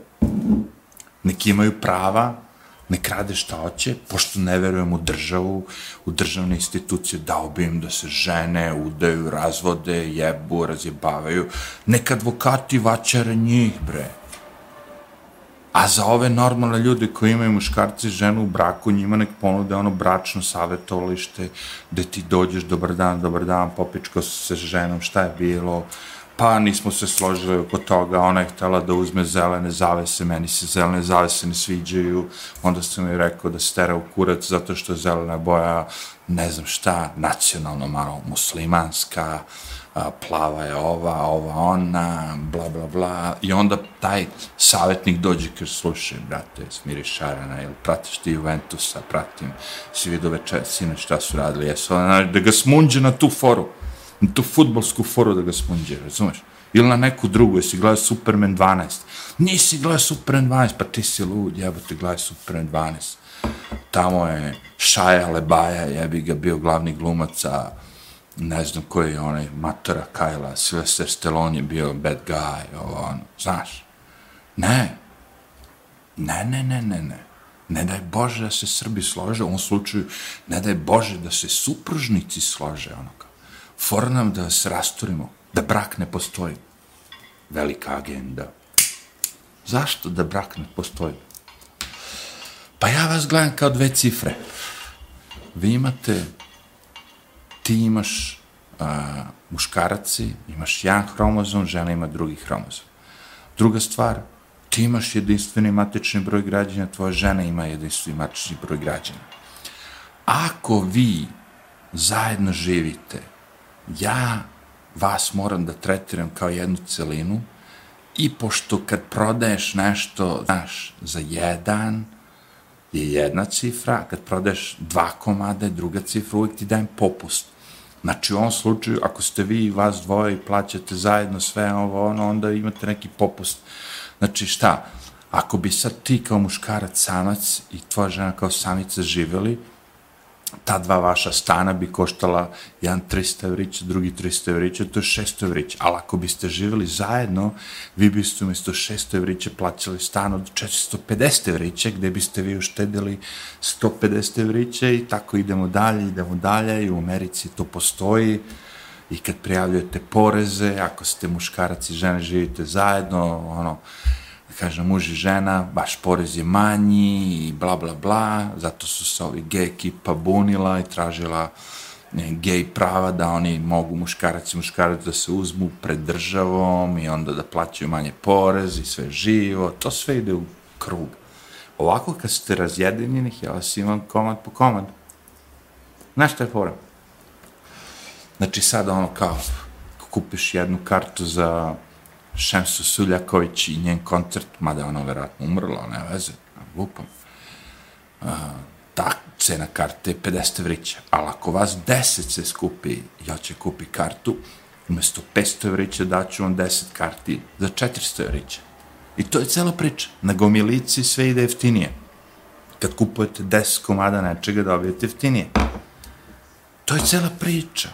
S1: nek imaju prava, nek rade šta hoće, pošto ne verujem u državu, u državne institucije, dao bi im da se žene, udaju, razvode, jebu, razjebavaju. Nek advokati vaćare njih, bre. A za ove normalne ljude koji imaju muškarci i ženu u braku, njima nek ponude ono bračno savjetovalište, gde ti dođeš, dobar dan, dobar dan, popičko se ženom, šta je bilo, pa nismo se složili oko toga, ona je htela da uzme zelene zavese, meni se zelene zavese ne sviđaju, onda sam joj rekao da stera u kurac zato što je zelena boja, ne znam šta, nacionalno malo muslimanska, plava je ova, ova ona, bla, bla, bla, i onda taj savjetnik dođe i slušaj, brate, smiri šarana, ili pratiš ti Juventusa, pratim, si vidio večer, sine, šta su radili, jesu, da ga smunđe na tu foru, na tu futbolsku foru da ga smunđe, razumeš? Ili na neku drugu, jesi gledao Superman 12. Nisi gledao Superman 12, pa ti si lud, jebote, gledaj Superman 12. Tamo je Šaja Lebaja, jebi ga, bio glavni glumac, a ne znam koji je onaj Matora Kajla, Sylvester Stallone je bio bad guy, ovo ono, znaš. Ne. Ne, ne, ne, ne, ne. Ne daj Bože da se Srbi slože, u ovom slučaju ne daj Bože da se supružnici slože, ono kao. Fora nam da se rasturimo, da brak ne postoji. Velika agenda. Zašto da brak ne postoji? Pa ja vas gledam kao dve cifre. Vi imate ti imaš a, muškaraci, imaš jedan hromozom, žena ima drugi hromozom. Druga stvar, ti imaš jedinstveni matični broj građana, tvoja žena ima jedinstveni matični broj građana. Ako vi zajedno živite, ja vas moram da tretiram kao jednu celinu i pošto kad prodaješ nešto, znaš, za jedan, je jedna cifra, kad prodaješ dva komada je druga cifra, uvijek ti dajem popust. Znači, u ovom slučaju, ako ste vi i vas dvoje i plaćate zajedno sve ovo, ono, onda imate neki popust. Znači, šta? Ako bi sad ti kao muškarac samac i tvoja žena kao samica živeli, ta dva vaša stana bi koštala jedan 300 evrića, drugi 300 evrića, to je 600 evrića. Ali ako biste živjeli zajedno, vi biste umjesto 600 evrića plaćali stan od 450 evrića, gde biste vi uštedili 150 evrića i tako idemo dalje, idemo dalje i u Americi to postoji i kad prijavljujete poreze, ako ste muškarac i žene živite zajedno, ono, kaže muž i žena, baš porez je manji i bla bla bla, zato su se ovi gej ekipa bunila i tražila ne, gej prava da oni mogu muškarac i muškarac da se uzmu pred državom i onda da plaćaju manje porez i sve živo, to sve ide u krug. Ovako kad ste razjedinjeni, ja vas imam komad po komad. Znaš šta je fora? Znači sad ono kao, kupiš jednu kartu za Šemsu Suljaković i njen koncert, mada ona verovatno umrla, ne veze, lupam. Uh, ta cena karte je 50 evrića, ali ako vas 10 se skupi, ja će kupi kartu, umesto 500 evrića daću vam 10 karti za 400 evrića. I to je cela priča. Na gomilici sve ide jeftinije. Kad kupujete 10 komada nečega, dobijete jeftinije. To je cela priča.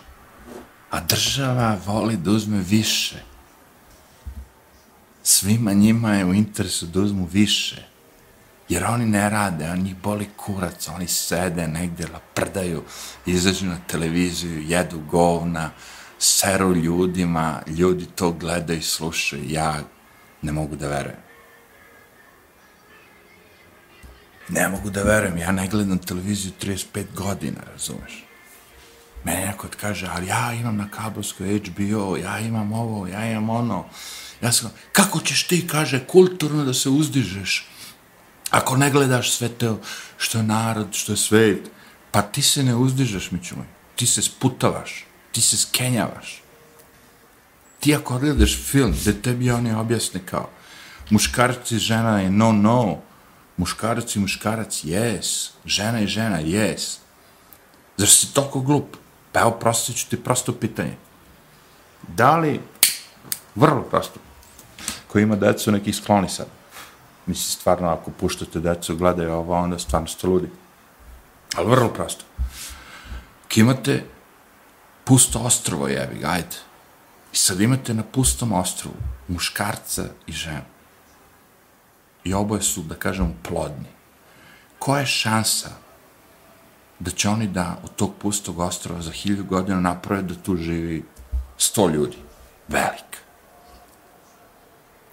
S1: A država voli da uzme više svima njima je u interesu da uzmu više. Jer oni ne rade, oni boli kurac, oni sede negde, laprdaju, izađu na televiziju, jedu govna, seru ljudima, ljudi to gledaju i slušaju, ja ne mogu da verujem. Ne mogu da verujem, ja ne gledam televiziju 35 godina, razumeš? Mene neko kaže, ali ja imam na kabelskoj HBO, ja imam ovo, ja imam ono. Ja sam, kako ćeš ti, kaže, kulturno da se uzdižeš? Ako ne gledaš sve to što je narod, što je svet, pa ti se ne uzdižeš, mi moj. Ti se sputavaš, ti se skenjavaš. Ti ako gledaš film, gde tebi oni objasne kao muškarci i žena je no, no, muškarac i muškarac, yes, žena i žena, yes. Zašto si toliko glup? Pa evo, prosto ću ti prosto pitanje. Da li, vrlo prosto, ko ima decu, nekih skloni sad. Mislim, stvarno, ako puštate decu, gledaju ovo, onda stvarno ste ludi. Ali vrlo prosto. Ako imate pusto ostrovo, jebi ga. I sad imate na pustom ostrovu muškarca i ženu. I oboje su, da kažem, plodni. Koja je šansa da će oni da od tog pustog ostrova za hiljadu godina naprave da tu živi sto ljudi? Velika.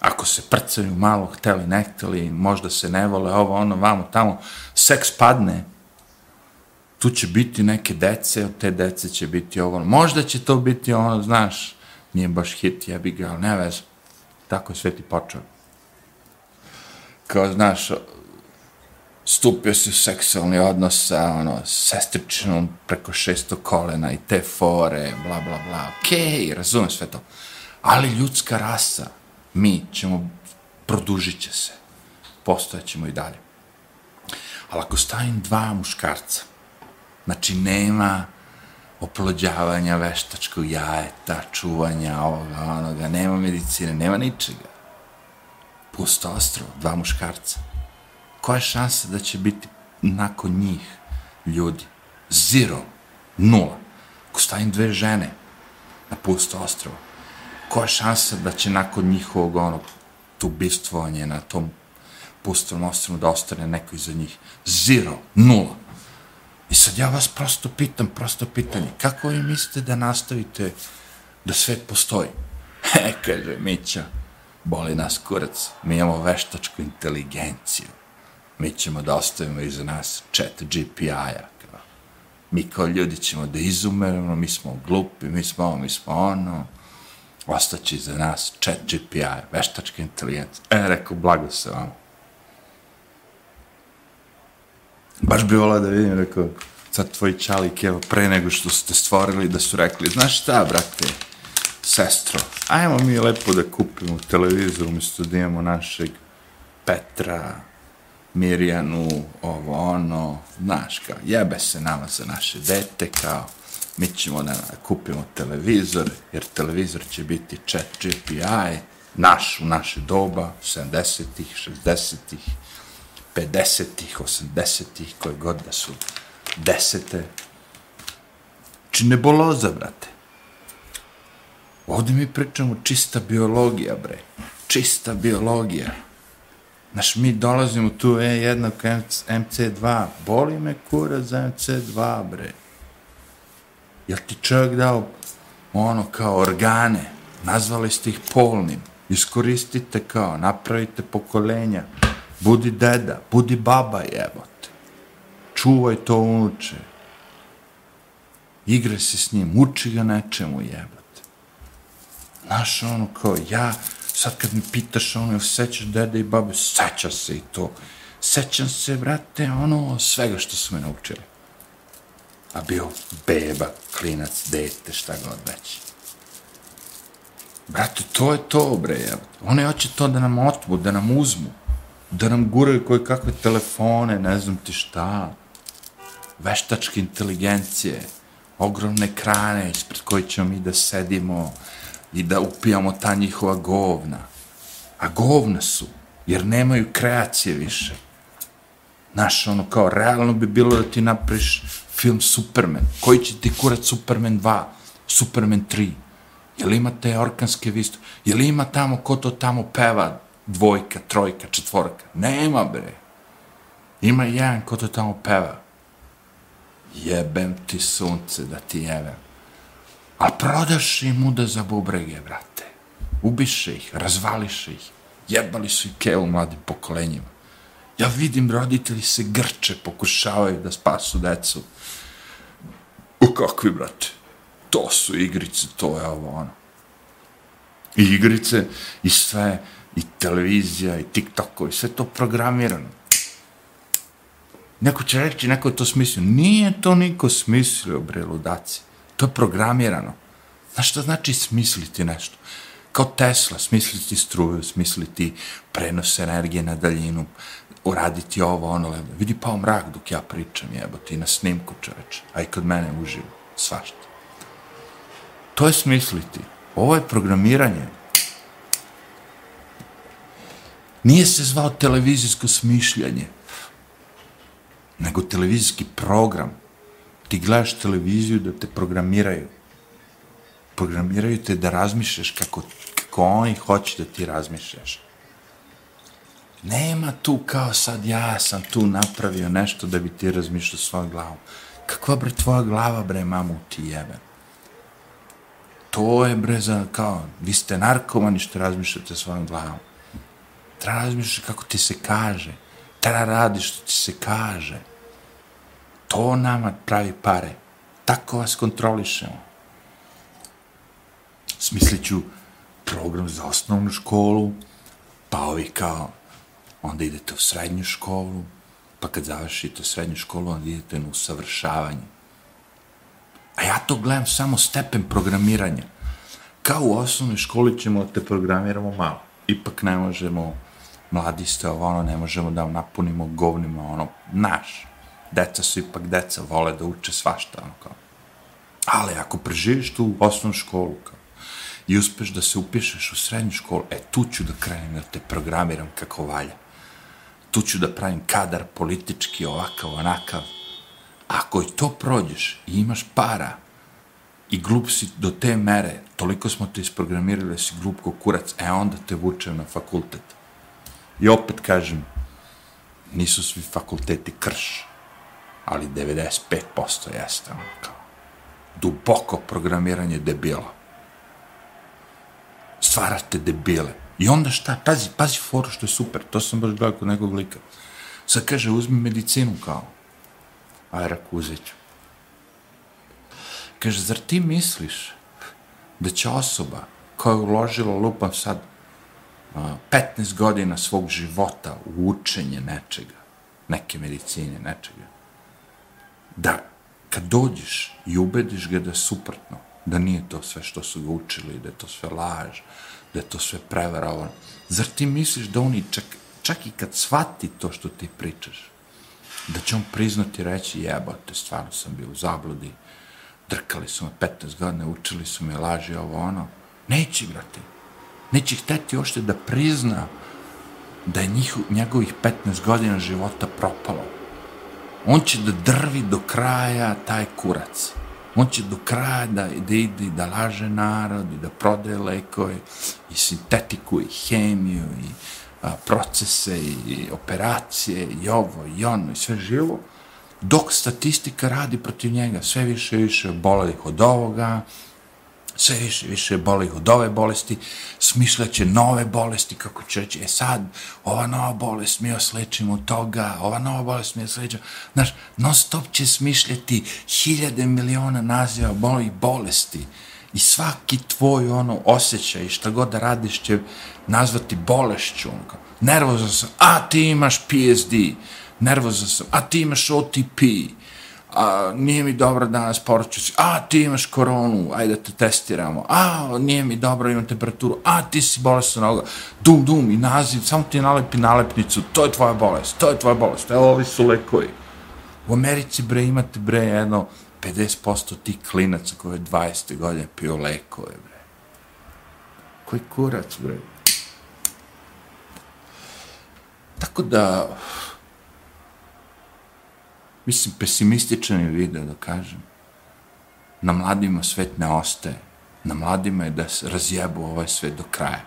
S1: Ako se prcaju malo, hteli, ne hteli, možda se ne vole, ovo, ono, vamo, tamo, seks padne, tu će biti neke dece, od te dece će biti ovo, možda će to biti ono, znaš, nije baš hit, jebi ga, ali ne vez, tako je sveti počeo. Kao, znaš, stupio si u seksualni odnos sa, ono, sestričinom preko šesto kolena i te fore, bla, bla, bla, okej, okay, razumem sve to. Ali ljudska rasa, mi ćemo, produžit će se, postojećemo i dalje. Ali ako stavim dva muškarca, znači nema oplođavanja veštačkog jajeta, čuvanja ovoga, onoga, nema medicine, nema ničega. Pusto ostrovo, dva muškarca. Koja je šansa da će biti nakon njih ljudi? Zero. Nula. Ako stavim dve žene na pusto ostrovo, koja je šansa da će nakon njihovog onog tu na tom pustom ostrovu da ostane neko iza njih? Zero. Nula. I sad ja vas prosto pitam, prosto pitanje, kako vi mislite da nastavite da svet postoji? He, kaže Mića, boli nas kurac, mi imamo veštačku inteligenciju. Mi ćemo da ostavimo iza nas chat GPI-a. Mi kao ljudi ćemo da izumeramo, mi smo glupi, mi smo ovo, mi smo ono. Ostaće iza nas chat GPI, veštačka inteligencija. E, rekao, blago se vam. Baš bi volao da vidim, rekao, sad tvoj čalik, evo, pre nego što ste stvorili, da su rekli, znaš šta, brate, sestro, ajmo mi lepo da kupimo televizor umjesto da imamo našeg Petra, Mirjanu, ovo, ono, znaš, kao, jebe se nama za naše dete, kao, mi ćemo da kupimo televizor, jer televizor će biti chat GPI, naš u naše doba, 70-ih, 60-ih, 50-ih, 80-ih, koje god da su desete. Či neboloza, brate. Ovde mi pričamo čista biologija, bre. Čista biologija. Znaš, mi dolazimo tu, e, jednog MC2, boli me kura za MC2, bre. Jel ti čovjek dao ono kao organe, nazvali ste ih polnim, iskoristite kao, napravite pokolenja, budi deda, budi baba, jebote. Čuvaj to unuče. Igre se s njim, uči ga nečemu, jebote. Znaš, ono kao, ja, sad kad mi pitaš, ono, sećaš dede i babe, seća se i to. Sećam se, brate, ono, svega što su me naučili. A bio beba, klinac, dete, šta god već. Brate, to je to, bre, jebote. One hoće to da nam otmu, da nam uzmu da nam guraju koje kakve telefone, ne znam ti šta, veštačke inteligencije, ogromne ekrane ispred koje ćemo mi da sedimo i da upijamo ta njihova govna. A govna su, jer nemaju kreacije više. Znaš, ono kao, realno bi bilo da ti napriš film Superman. Koji će ti kurat Superman 2, Superman 3? Jel ima te orkanske vistu? Jel ima tamo ko to tamo peva dvojka, trojka, četvorka. Nema, bre. Ima jedan ko to tamo peva. Jebem ti sunce da ti jebem. A prodaš im muda za bubrege, brate. Ubiše ih, razvališe ih. Jebali su i kevu mladim pokolenjima. Ja vidim roditelji se grče, pokušavaju da spasu decu. U kakvi, brate? To su igrice, to je ovo, ono. I igrice, i sve, i televizija, i TikTokovi, sve to programirano. Neko će reći, neko je to smislio. Nije to niko smislio, bre, ludaci. To je programirano. Znaš šta znači smisliti nešto? Kao Tesla, smisliti struju, smisliti prenos energije na daljinu, uraditi ovo, ono, ledo. Vidi pao mrak dok ja pričam, jebote, i na snimku čoveče, a i kod mene uživo, svašta. To je smisliti. Ovo je programiranje. Nije se zvao televizijsko smišljanje, nego televizijski program. Ti gledaš televiziju da te programiraju. Programiraju te da razmišljaš kako, kako oni hoće da ti razmišljaš. Nema tu kao sad ja sam tu napravio nešto da bi ti razmišljao svojom glavom. Kakva bre tvoja glava bre mamu ti jebe. To je bre za kao, vi ste narkomani što razmišljate svojom glavom. Treba razmišljati kako ti se kaže. Treba radi što ti se kaže. To nama pravi pare. Tako vas kontrolišemo. Smislit ću program za osnovnu školu, pa ovi kao onda idete u srednju školu, pa kad završite srednju školu, onda idete na usavršavanje. A ja to gledam samo stepen programiranja. Kao u osnovnoj školi ćemo da te programiramo malo. Ipak ne možemo, mladi ste ovo, ono, ne možemo da vam napunimo govnima, ono, naš. Deca su ipak deca, vole da uče svašta, ono, kao. Ali ako preživiš tu osnovnu školu, kao, i uspeš da se upišeš u srednju školu, e, tu ću da krenem da te programiram kako valja tu ću da pravim kadar politički ovakav, onakav. Ako i to prođeš i imaš para i glup si do te mere, toliko smo te isprogramirali da si glup ko kurac, e onda te vučem na fakultet. I opet kažem, nisu svi fakulteti krš, ali 95% jeste ono kao duboko programiranje debila. Stvarate debile. I onda šta, pazi, pazi foru što je super, to sam baš gledao kod nekog lika. Sad kaže, uzmi medicinu kao. Aj, rak, uzet ću. Kaže, zar ti misliš da će osoba koja je uložila, lupam sad, 15 godina svog života u učenje nečega, neke medicine, nečega, da kad dođeš i ubediš ga da je suprotno, da nije to sve što su ga učili, da je to sve laž, da je to sve prevara, ono. Zar ti misliš da oni, čak, čak i kad shvati to što ti pričaš, da će on priznati reći, jebote, stvarno sam bio u zabludi, drkali su me 15 godina, učili su me laži, ovo, ono. Neće, brate. Neće hteti ošte da prizna da je njih, njegovih 15 godina života propalo. On će da drvi do kraja taj kurac. On će do kraja da, ide i da laže narod i da prodaje lekove i sintetiku i hemiju i a, procese i operacije i ovo i ono i sve živo, dok statistika radi protiv njega sve više i više bolelih od ovoga, sve više, više boli od ove bolesti, smišljaće nove bolesti, kako će reći, e sad, ova nova bolest, mi oslečimo toga, ova nova bolest mi oslećemo, znaš, non stop će smišljati hiljade miliona naziva boli bolesti. I svaki tvoj ono osjećaj, šta god da radiš će nazvati bolešću, ono, nervozan sam, a ti imaš PSD, nervozan sam, a ti imaš OTP, a, nije mi dobro danas, poručio si, a, ti imaš koronu, ajde da te testiramo, a, nije mi dobro, imam temperaturu, a, ti si bolestan noga, dum, dum, i naziv, samo ti nalepi nalepnicu, to je tvoja bolest, to je tvoja bolest, evo, ovi su lekovi. U Americi, bre, imate, bre, jedno, 50% tih klinaca koje 20. godine pio lekove, bre. Koji kurac, bre. Tako da, mislim, pesimističan je video, da kažem. Na mladima svet ne ostaje. Na mladima je da razjebu ovaj svet do kraja.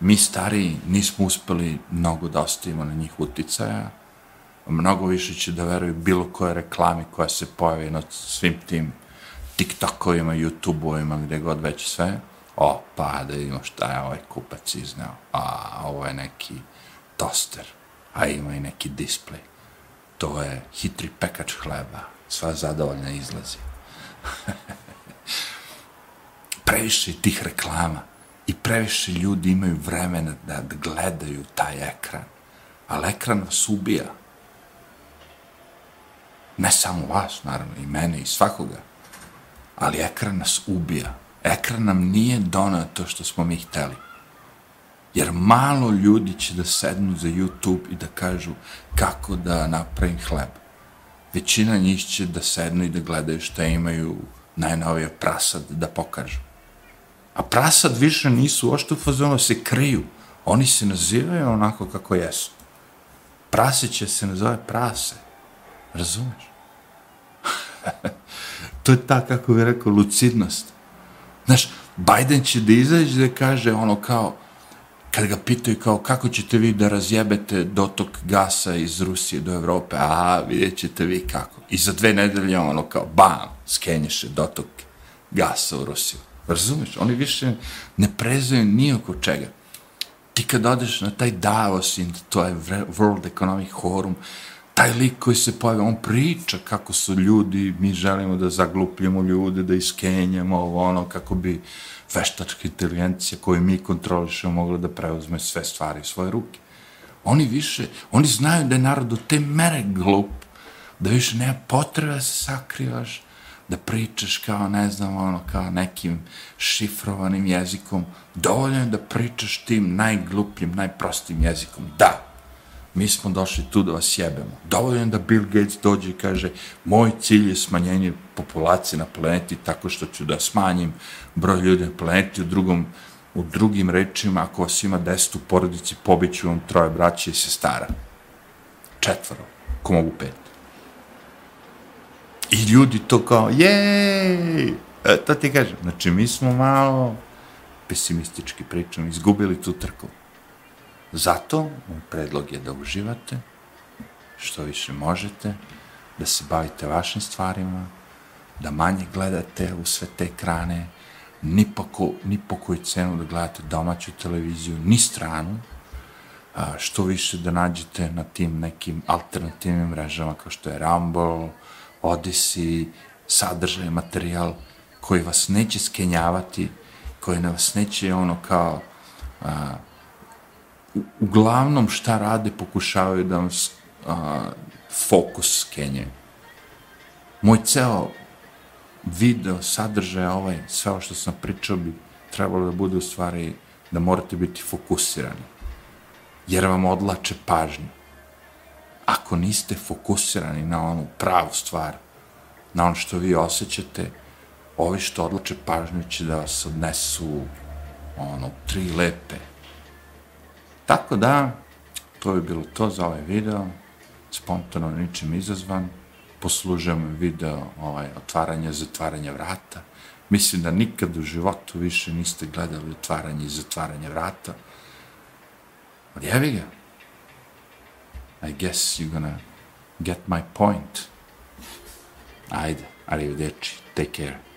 S1: Mi stariji nismo uspeli mnogo da ostavimo na njih uticaja, mnogo više će da veruju bilo koje reklami koja se pojavi na svim tim TikTokovima, YouTube-ovima, gde god već sve. O, pa da vidimo šta je ovaj kupac izneo. A, ovo je neki toster, a ima i neki display to je hitri pekač hleba, sva zadovoljna izlazi. previše tih reklama i previše ljudi imaju vremena da, da gledaju taj ekran. Ali ekran vas ubija. Ne samo vas, naravno, i mene, i svakoga. Ali ekran nas ubija. Ekran nam nije donao to što smo mi hteli. Jer malo ljudi će da sednu za YouTube i da kažu kako da napravim hleb. Većina njih će da sednu i da gledaju šta imaju najnovije prasad da pokažu. A prasad više nisu ošto fazonu, se kriju. Oni se nazivaju onako kako jesu. Prasiće se nazove prase. Razumeš? to je ta, kako bih rekao, lucidnost. Znaš, Biden će da izađe da kaže ono kao, kad ga pitaju kao kako ćete vi da razjebete dotok gasa iz Rusije do Evrope, a vidjet ćete vi kako. I za dve nedelje ono kao bam, skenješe dotok gasa u Rusiju. Razumeš? Oni više ne prezaju ni oko čega. Ti kad odeš na taj Davos to je World Economic Forum, taj lik koji se pojavio, on priča kako su ljudi, mi želimo da zaglupljamo ljude, da iskenjamo ovo ono, kako bi veštačka inteligencija koju mi kontrolišemo mogla da preuzme sve stvari u svoje ruke. Oni više, oni znaju da je narod do te mere glup, da više nema potrebe da se sakrivaš, da pričaš kao, ne znam, ono, kao nekim šifrovanim jezikom. Dovoljno je da pričaš tim najglupljim, najprostijim jezikom. Da, mi smo došli tu da vas jebemo. Dovoljno da Bill Gates dođe i kaže moj cilj je smanjenje populacije na planeti tako što ću da smanjim broj ljudi na planeti u drugom u drugim rečima, ako vas ima deset u porodici, pobiću vam troje braće i sestara. Četvoro, ko mogu pet. I ljudi to kao, jej! E, to ti kažem. Znači, mi smo malo pesimistički pričamo, izgubili tu trku. Zato, predlog je da uživate, što više možete, da se bavite vašim stvarima, da manje gledate u sve te ekrane, ni po, ko, ni po koju cenu da gledate domaću televiziju, ni stranu, a, što više da nađete na tim nekim alternativnim mrežama kao što je Rumble, Odyssey, sadržaj, materijal koji vas neće skenjavati, koji na vas neće ono kao a, uglavnom šta rade pokušavaju da vam a, fokus skenjaju. Moj ceo video, sadržaj, ovaj, sve ovo što sam pričao bi trebalo da bude u stvari da morate biti fokusirani. Jer vam odlače pažnju. Ako niste fokusirani na onu pravu stvar, na ono što vi osjećate, ovi što odlače pažnju će da vas odnesu ono, tri lepe. Tako da, to bi bilo to za ovaj video, spontano ničim izazvan, poslužujem video ovaj, otvaranja zatvaranja vrata. Mislim da nikad u životu više niste gledali otvaranje i zatvaranje vrata. Ali jevi ga. I guess you're gonna get my point. Ajde, arrivederci, take care.